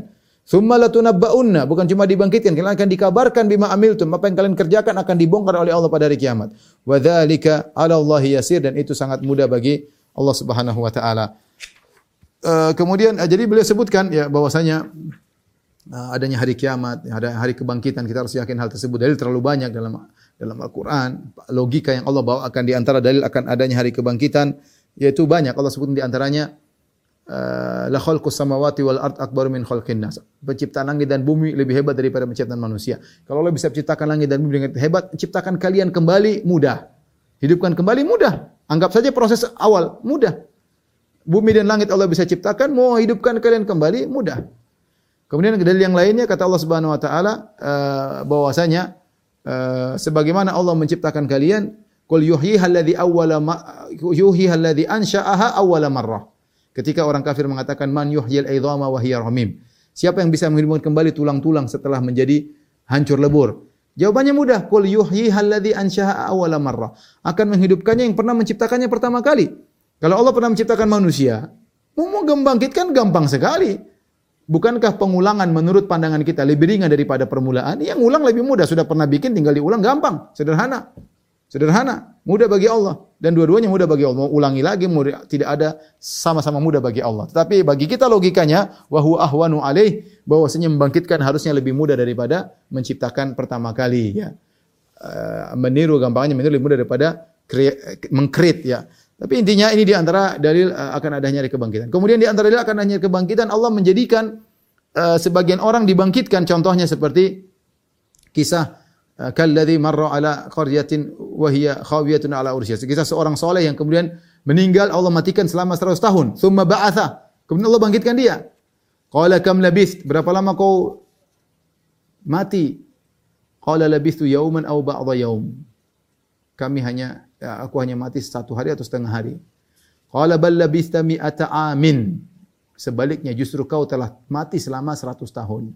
Thumma latunabba'unna, bukan cuma dibangkitkan, kalian akan dikabarkan bima amiltum, apa yang kalian kerjakan akan dibongkar oleh Allah pada hari kiamat. Wa dzalika 'ala Allah yasir dan itu sangat mudah bagi Allah Subhanahu wa taala. Uh, kemudian uh, jadi beliau sebutkan ya bahwasanya uh, adanya hari kiamat, ada hari kebangkitan, kita harus yakin hal tersebut. Dalil terlalu banyak dalam dalam Al-Qur'an, logika yang Allah bawa akan di antara dalil akan adanya hari kebangkitan yaitu banyak. Allah sebut di antaranya la khalqus samawati wal ard akbar min khalqin nas. Penciptaan langit dan bumi lebih hebat daripada penciptaan manusia. Kalau Allah bisa menciptakan langit dan bumi dengan hebat, ciptakan kalian kembali mudah. Hidupkan kembali mudah. Anggap saja proses awal mudah. Bumi dan langit Allah bisa ciptakan, mau hidupkan kalian kembali mudah. Kemudian dalil yang lainnya kata Allah Subhanahu wa taala uh, bahwasanya uh, sebagaimana Allah menciptakan kalian, qul yuhyiha awwala yuhyiha alladhi ansha'aha awwala marrah. Ketika orang kafir mengatakan man yuhyil aidhama wa hiya ramim. Siapa yang bisa menghidupkan kembali tulang-tulang setelah menjadi hancur lebur? Jawabannya mudah, qul yuhyiha ansha'aha awwala marrah. Akan menghidupkannya yang pernah menciptakannya pertama kali. Kalau Allah pernah menciptakan manusia, mau membangkitkan gampang sekali. Bukankah pengulangan menurut pandangan kita lebih ringan daripada permulaan? Yang ulang lebih mudah, sudah pernah bikin tinggal diulang gampang, sederhana. Sederhana, mudah bagi Allah dan dua-duanya mudah bagi Allah. Mau ulangi lagi mudah, tidak ada sama-sama mudah bagi Allah. Tetapi bagi kita logikanya wahyu ahwanu alaih bahwasanya membangkitkan harusnya lebih mudah daripada menciptakan pertama kali ya. Uh, meniru gampangnya meniru lebih mudah daripada mengkrit ya. Tapi intinya ini di antara dalil uh, akan adanya hari kebangkitan. Kemudian di antara dalil akan adanya kebangkitan Allah menjadikan uh, sebagian orang dibangkitkan contohnya seperti kisah uh, kalladzi marra ala qaryatin wa hiya khawiyatun ala ursyiha. Kisah seorang soleh yang kemudian meninggal Allah matikan selama 100 tahun. Thumma ba'atha. Kemudian Allah bangkitkan dia. Qala kam labith? Berapa lama kau mati? Qala labithu yauman aw ba'dha yaum. Kami hanya ya, aku hanya mati satu hari atau setengah hari. Qala bal labista mi'ata amin. Sebaliknya justru kau telah mati selama seratus tahun.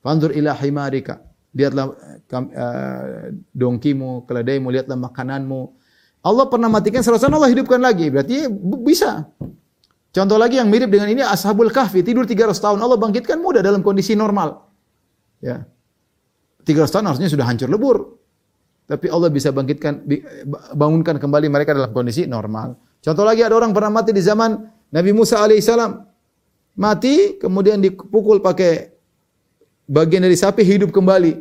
Fanzur ila himarika. Lihatlah uh, dongkimu, keledaimu, lihatlah makananmu. Allah pernah matikan seratus tahun, Allah hidupkan lagi. Berarti bisa. Contoh lagi yang mirip dengan ini Ashabul Kahfi tidur 300 tahun Allah bangkitkan mudah dalam kondisi normal. Ya. 300 tahun harusnya sudah hancur lebur. Tapi Allah bisa bangkitkan, bangunkan kembali mereka dalam kondisi normal. Contoh lagi ada orang pernah mati di zaman Nabi Musa alaihissalam. Mati, kemudian dipukul pakai bagian dari sapi, hidup kembali.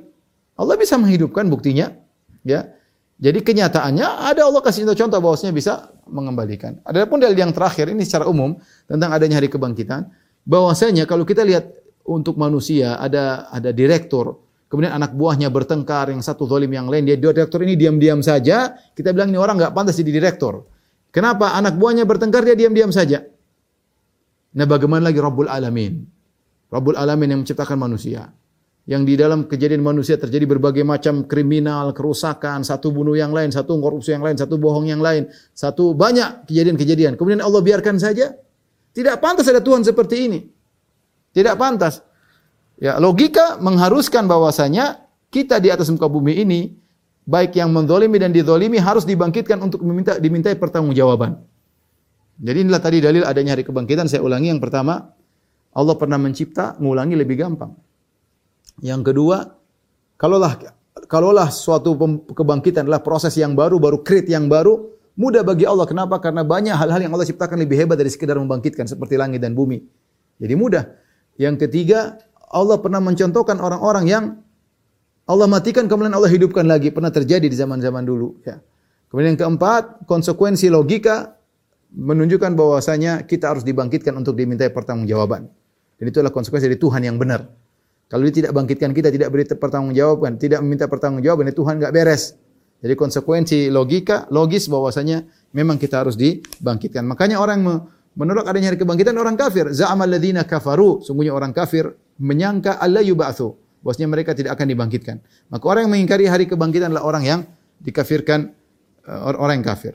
Allah bisa menghidupkan buktinya. Ya, jadi kenyataannya ada Allah kasih contoh bahwasanya bisa mengembalikan. Adapun dalil yang terakhir ini secara umum tentang adanya hari kebangkitan, bahwasanya kalau kita lihat untuk manusia ada ada direktur, kemudian anak buahnya bertengkar, yang satu zalim yang lain, dia direktur ini diam-diam saja, kita bilang ini orang nggak pantas jadi direktur. Kenapa? Anak buahnya bertengkar, dia diam-diam saja. Nah bagaimana lagi Rabbul Alamin? Rabbul Alamin yang menciptakan manusia. Yang di dalam kejadian manusia terjadi berbagai macam kriminal, kerusakan, satu bunuh yang lain, satu korupsi yang lain, satu bohong yang lain, satu banyak kejadian-kejadian. Kemudian Allah biarkan saja. Tidak pantas ada Tuhan seperti ini. Tidak pantas. Ya, logika mengharuskan bahwasanya kita di atas muka bumi ini baik yang mendolimi dan didolimi harus dibangkitkan untuk meminta dimintai pertanggungjawaban. Jadi inilah tadi dalil adanya hari kebangkitan. Saya ulangi yang pertama, Allah pernah mencipta, mengulangi lebih gampang. Yang kedua, kalaulah kalaulah suatu kebangkitan adalah proses yang baru, baru krit yang baru, mudah bagi Allah. Kenapa? Karena banyak hal-hal yang Allah ciptakan lebih hebat dari sekedar membangkitkan seperti langit dan bumi. Jadi mudah. Yang ketiga, Allah pernah mencontohkan orang-orang yang Allah matikan kemudian Allah hidupkan lagi. Pernah terjadi di zaman-zaman dulu. Ya. Kemudian yang keempat, konsekuensi logika menunjukkan bahwasanya kita harus dibangkitkan untuk dimintai pertanggungjawaban. Dan itulah konsekuensi dari Tuhan yang benar. Kalau dia tidak bangkitkan kita, tidak beri pertanggungjawaban, tidak meminta pertanggungjawaban, Tuhan enggak beres. Jadi konsekuensi logika, logis bahwasanya memang kita harus dibangkitkan. Makanya orang menolak adanya hari kebangkitan orang kafir. Za'amal kafaru, sungguhnya orang kafir menyangka Allah yub'atsu, bahwasanya mereka tidak akan dibangkitkan. Maka orang yang mengingkari hari kebangkitan adalah orang yang dikafirkan uh, orang yang kafir.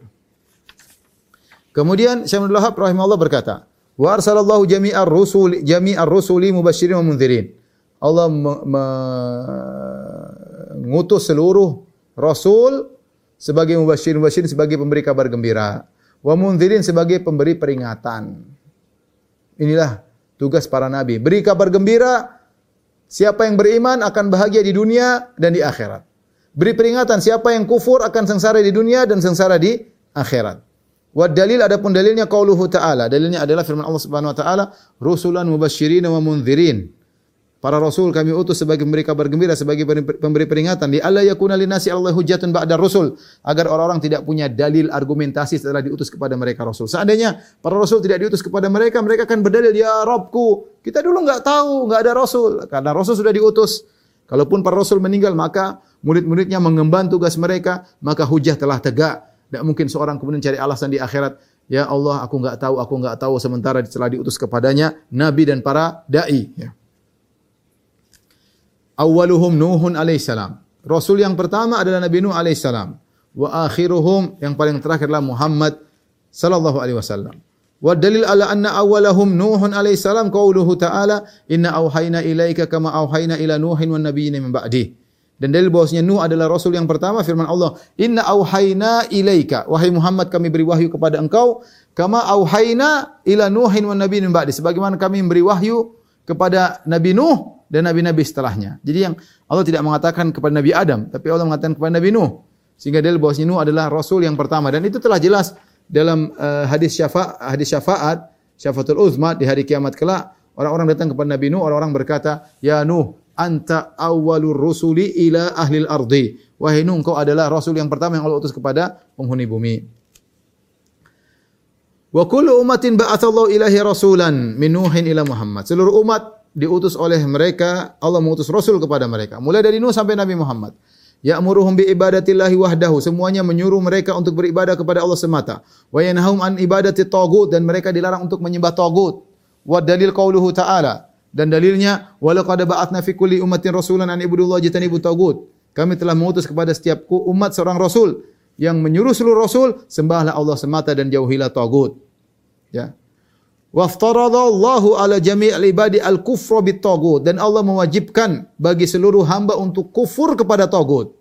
Kemudian Syekh Abdul Wahab rahimahullah berkata, "Wa arsalallahu jami'ar rusul jami'ar rusuli mubasysyirin wa mundzirin." Allah mengutus seluruh rasul sebagai mubasyirin mubasyirin sebagai pemberi kabar gembira, wa mundzirin sebagai pemberi peringatan. Inilah tugas para nabi. Beri kabar gembira, siapa yang beriman akan bahagia di dunia dan di akhirat. Beri peringatan siapa yang kufur akan sengsara di dunia dan sengsara di akhirat. Wa dalil adapun dalilnya qauluhu ta'ala. Dalilnya adalah firman Allah Subhanahu wa taala, rusulan mubasyirin wa mundzirin. Para rasul kami utus sebagai memberi kabar gembira, sebagai pemberi peringatan. Di Allah yakuna linasi Allah hujatun ba'da rasul. Agar orang-orang tidak punya dalil argumentasi setelah diutus kepada mereka rasul. Seandainya para rasul tidak diutus kepada mereka, mereka akan berdalil, ya Robku, kita dulu nggak tahu, nggak ada rasul. Karena rasul sudah diutus. Kalaupun para rasul meninggal, maka murid-muridnya mengemban tugas mereka, maka hujah telah tegak. Tidak mungkin seorang kemudian cari alasan di akhirat, Ya Allah, aku nggak tahu, aku nggak tahu. Sementara setelah diutus kepadanya, Nabi dan para da'i. Ya. Awaluhum Nuhun alaihissalam. Rasul yang pertama adalah Nabi Nuh alaihissalam. Wa akhiruhum yang paling terakhir adalah Muhammad sallallahu alaihi wasallam. Wa dalil ala anna awalahum Nuhun alaihissalam qauluhu ta'ala inna auhayna ilaika kama auhayna ila Nuhin wan nabiyyin min ba'di. Dan dalil bahwasanya Nuh adalah rasul yang pertama firman Allah, "Inna auhayna ilaika." Wahai Muhammad kami beri wahyu kepada engkau kama auhayna ila Nuhin wan nabiyyin min ba'di. Sebagaimana kami memberi wahyu kepada Nabi Nuh dan nabi-nabi setelahnya. Jadi yang Allah tidak mengatakan kepada Nabi Adam, tapi Allah mengatakan kepada Nabi Nuh. Sehingga dalil bahwa Nuh adalah rasul yang pertama dan itu telah jelas dalam uh, hadis syafaat hadis syafaat syafaatul uzma di hari kiamat kelak orang-orang datang kepada Nabi Nuh orang-orang berkata ya Nuh anta awwalur rusuli ila ahlil ardi wahai Nuh engkau adalah rasul yang pertama yang Allah utus kepada penghuni bumi wa kullu ummatin rasulan min Nuhin ila Muhammad seluruh umat diutus oleh mereka, Allah mengutus Rasul kepada mereka. Mulai dari Nuh sampai Nabi Muhammad. Ya'muruhum bi ibadatillahi wahdahu. Semuanya menyuruh mereka untuk beribadah kepada Allah semata. Wa yanhahum an ibadati tagut dan mereka dilarang untuk menyembah tagut. Wa dalil qauluhu ta'ala. Dan dalilnya walaqad ba'atna fi kulli ummatin rasulan an ibudullah jitanibu tagut. Kami telah mengutus kepada setiap umat seorang rasul yang menyuruh seluruh rasul sembahlah Allah semata dan jauhilah tagut. Ya. Waftaradallahu ala jami'il ibadi al-kufra bit-tagut dan Allah mewajibkan bagi seluruh hamba untuk kufur kepada tagut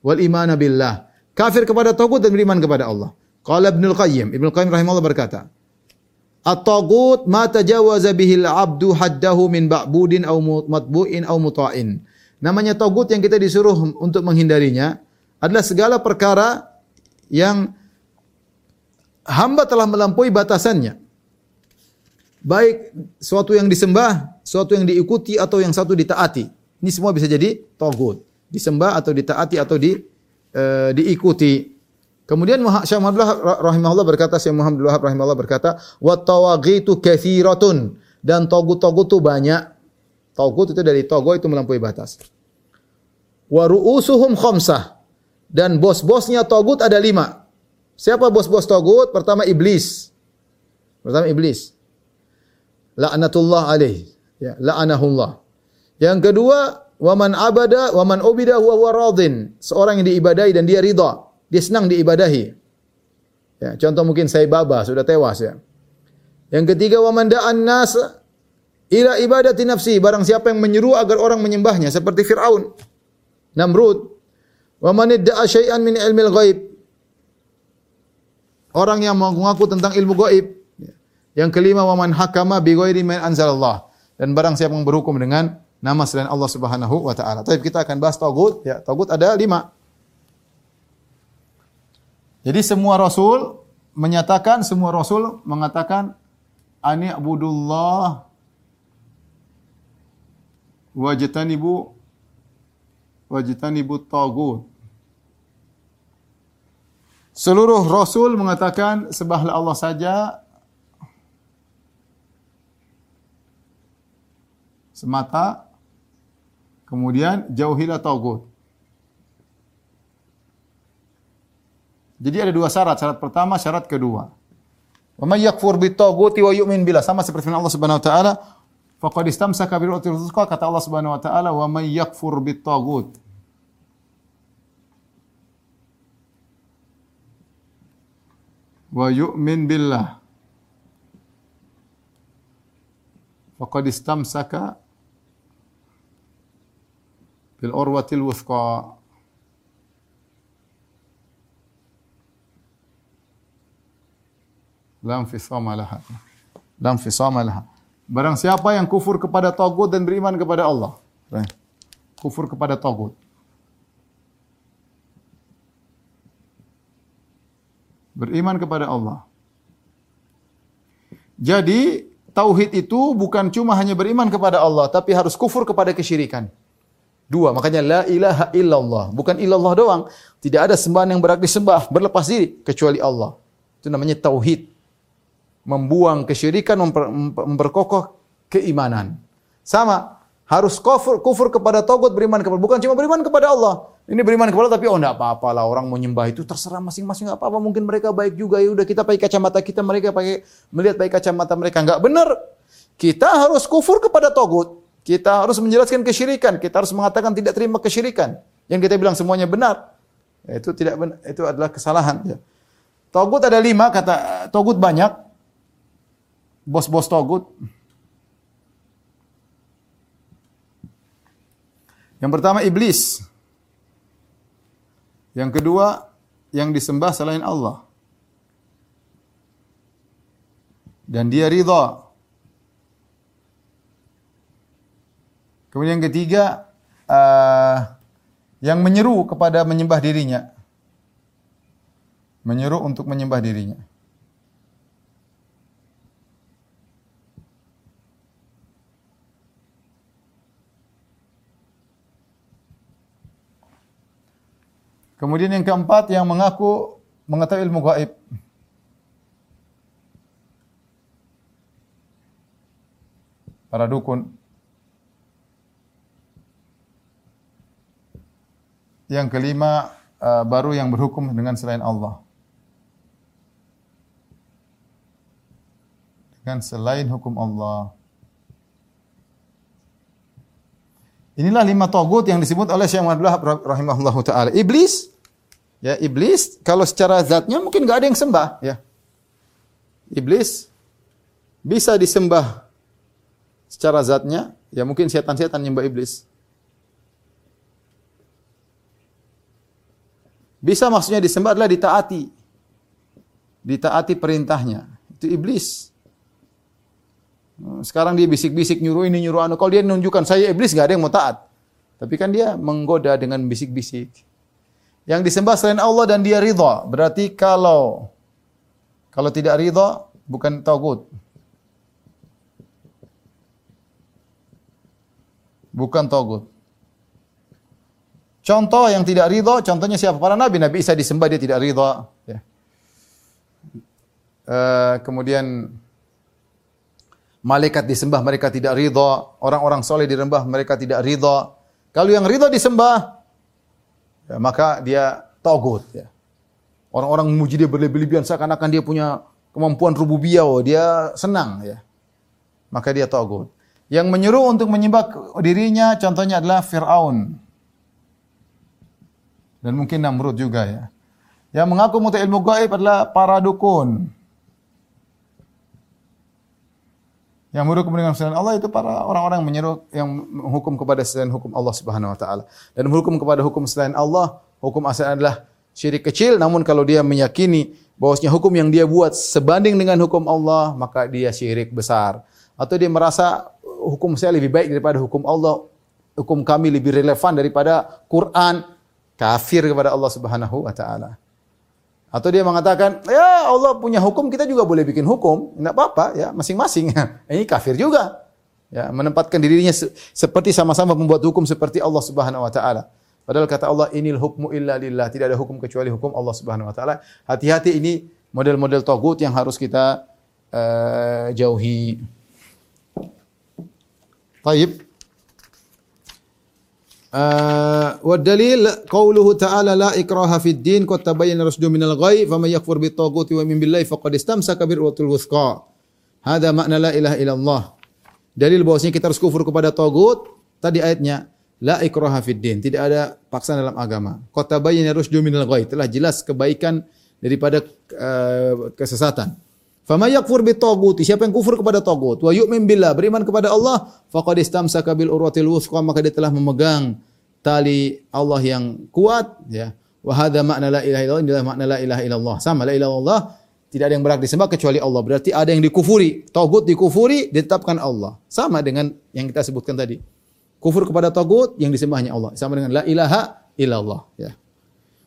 wal imana billah. Kafir kepada tagut dan beriman kepada Allah. Qala Ibnu Qayyim, Ibnu Qayyim rahimahullah berkata, At-tagut ma tajawaza bihil abdu haddahu min ba'budin aw matbu'in aw muta'in. Namanya tagut yang kita disuruh untuk menghindarinya adalah segala perkara yang hamba telah melampaui batasannya baik suatu yang disembah, suatu yang diikuti atau yang satu ditaati. Ini semua bisa jadi togut. Disembah atau ditaati atau di uh, diikuti. Kemudian Syekh Muhammad rahimahullah berkata, Syekh Muhammad Wahab rahimahullah berkata, "Wa tawaghitu katsiratun." Dan togut-togut itu banyak. Togut itu dari togo itu melampaui batas. Wa ru'usuhum khamsah. Dan bos-bosnya togut ada lima. Siapa bos-bos togut? Pertama iblis. Pertama iblis laknatullah alaih. Ya, la'anahullah. Yang kedua, waman abada waman ubida huwa huwa radin. Seorang yang diibadahi dan dia ridha. Dia senang diibadahi. Ya, contoh mungkin saya baba sudah tewas ya. Yang ketiga waman da'an nas ila ibadati nafsi. Barang siapa yang menyeru agar orang menyembahnya seperti Firaun, Namrud. Waman idda'a syai'an min ilmil ghaib. Orang yang mengaku tentang ilmu gaib yang kelima waman hakama bi ghairi anzalallah. Dan barang siapa yang berhukum dengan nama selain Allah Subhanahu wa taala. Tapi kita akan bahas tagut ya. Tagut ada lima. Jadi semua rasul menyatakan semua rasul mengatakan ani abudullah wajtanibu wajtanibu tagut. Seluruh rasul mengatakan sembahlah Allah saja semata Kemudian jauhilah tagut. Jadi ada dua syarat. Syarat pertama, syarat kedua. Wa may yakfur bitaguti wa yu'min billah. Sama seperti firman Allah Subhanahu wa taala, faqad istamsaka bil urwatil kata Allah Subhanahu wa taala, wa may yakfur bitagut. Wa yu'min billah. Faqad istamsaka bil urwatil wuthqa. Lam fisama laha. Lam fisama laha. Barang siapa yang kufur kepada tagut dan beriman kepada Allah. Kufur kepada tagut. Beriman kepada Allah. Jadi, tauhid itu bukan cuma hanya beriman kepada Allah, tapi harus kufur kepada kesyirikan. Dua, makanya la ilaha illallah. Bukan illallah doang. Tidak ada sembahan yang berhak disembah, berlepas diri, kecuali Allah. Itu namanya tauhid membuang kesyirikan, memper, memperkokoh keimanan. Sama, harus kufur, kufur kepada togut, beriman kepada bukan cuma beriman kepada Allah. Ini beriman kepada Allah tapi oh enggak apa-apa lah orang menyembah itu terserah masing-masing enggak apa-apa mungkin mereka baik juga ya udah kita pakai kacamata kita mereka pakai melihat pakai kacamata mereka enggak benar. Kita harus kufur kepada togut. Kita harus menjelaskan kesyirikan, kita harus mengatakan tidak terima kesyirikan. Yang kita bilang semuanya benar. Ya, itu tidak benar, itu adalah kesalahan ya. Togut ada lima, kata togut banyak bos-bos togut. Yang pertama iblis. Yang kedua yang disembah selain Allah. Dan dia ridha. Kemudian yang ketiga uh, yang menyeru kepada menyembah dirinya. Menyeru untuk menyembah dirinya. Kemudian yang keempat yang mengaku mengetahui ilmu gaib. Para dukun. Yang kelima uh, baru yang berhukum dengan selain Allah. Dengan selain hukum Allah. Inilah lima togut yang disebut oleh Syekh Muhammad rahimahullah taala. Iblis, ya iblis kalau secara zatnya mungkin nggak ada yang sembah, ya. Iblis bisa disembah secara zatnya, ya mungkin setan-setan nyembah iblis. Bisa maksudnya disembah adalah ditaati. Ditaati perintahnya. Itu iblis. Sekarang dia bisik-bisik nyuruh ini nyuruh anu. Kalau dia menunjukkan saya iblis nggak ada yang mau taat. Tapi kan dia menggoda dengan bisik-bisik. Yang disembah selain Allah dan dia ridha. Berarti kalau kalau tidak ridha bukan tagut. Bukan tagut. Contoh yang tidak ridha, contohnya siapa? Para nabi. Nabi Isa disembah dia tidak ridha. Ya. Uh, kemudian Malaikat disembah mereka tidak ridha, orang-orang soleh dirembah mereka tidak ridha. Kalau yang ridha disembah, ya, maka dia togut. Ya. Orang-orang memuji dia berlebihan seakan-akan dia punya kemampuan rububiyah, oh, dia senang ya. Maka dia togut. Yang menyuruh untuk menyembah dirinya contohnya adalah Fir'aun. Dan mungkin Namrud juga ya. Yang mengaku muta ilmu gaib adalah para dukun. Yang menghukum dengan selain Allah itu para orang-orang yang menyeru yang menghukum kepada selain hukum Allah Subhanahu wa taala. Dan menghukum kepada hukum selain Allah, hukum asal adalah syirik kecil namun kalau dia meyakini bahwasanya hukum yang dia buat sebanding dengan hukum Allah, maka dia syirik besar. Atau dia merasa hukum saya lebih baik daripada hukum Allah, hukum kami lebih relevan daripada Quran, kafir kepada Allah Subhanahu wa taala. Atau dia mengatakan, ya Allah punya hukum, kita juga boleh bikin hukum. Tidak apa-apa, ya masing-masing. Ini kafir juga. Ya, menempatkan dirinya se seperti sama-sama membuat hukum seperti Allah Subhanahu wa taala. Padahal kata Allah, inil hukmu illa lillah. Tidak ada hukum kecuali hukum Allah Subhanahu wa taala. Hati-hati ini model-model togut yang harus kita uh, jauhi. Taib. Uh, wa dalil qauluhu ta'ala la ikraha fid din qad tabayyana rusdu minal ghai faman yakfur bit taghuti wa min billahi faqad istamsaka urwatil wuthqa. Hada makna la ilaha illallah. Dalil bahwasanya kita harus kufur kepada tagut. Tadi ayatnya la ikraha fid din, tidak ada paksaan dalam agama. Qad tabayyana rusdu minal telah jelas kebaikan daripada uh, kesesatan. Fama yakfur bit taguti, siapa yang kufur kepada tagut, wa yu'min billah, beriman kepada Allah, faqad istamsaka bil urwatil wuthqa, maka dia telah memegang tali Allah yang kuat, ya. Wa hadza makna la ilaha illallah, inilah makna la ilaha illallah. Sama la ilaha illallah, tidak ada yang berhak disembah kecuali Allah. Berarti ada yang dikufuri, tagut dikufuri, ditetapkan Allah. Sama dengan yang kita sebutkan tadi. Kufur kepada tagut yang disembahnya Allah. Sama dengan la ilaha illallah, ya.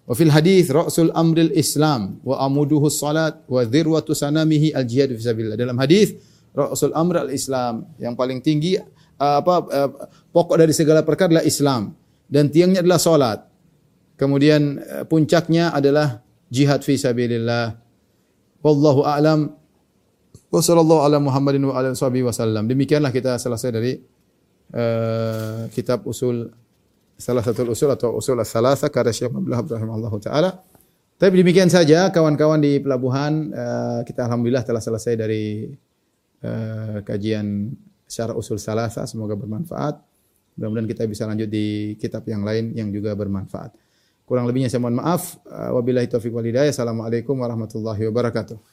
Wa fil hadis ra'sul amril Islam wa amuduhu salat wa dhirwatu sanamihi al jihad fi sabilillah. Dalam hadis ra'sul amr al Islam yang paling tinggi uh, apa uh, pokok dari segala perkara adalah Islam dan tiangnya adalah salat. Kemudian uh, puncaknya adalah jihad fi sabilillah. Wallahu a'lam. Wa sallallahu ala Muhammadin wa ala wasallam. Demikianlah kita selesai dari uh, kitab usul salah satu usul atau usul as-salasa karya Syekh Abdullah rahimahullah taala. Tapi demikian saja kawan-kawan di pelabuhan uh, kita alhamdulillah telah selesai dari uh, kajian secara usul salasa semoga bermanfaat. Mudah-mudahan kita bisa lanjut di kitab yang lain yang juga bermanfaat. Kurang lebihnya saya mohon maaf. Uh, wabillahi taufiq wal hidayah. Assalamualaikum warahmatullahi wabarakatuh.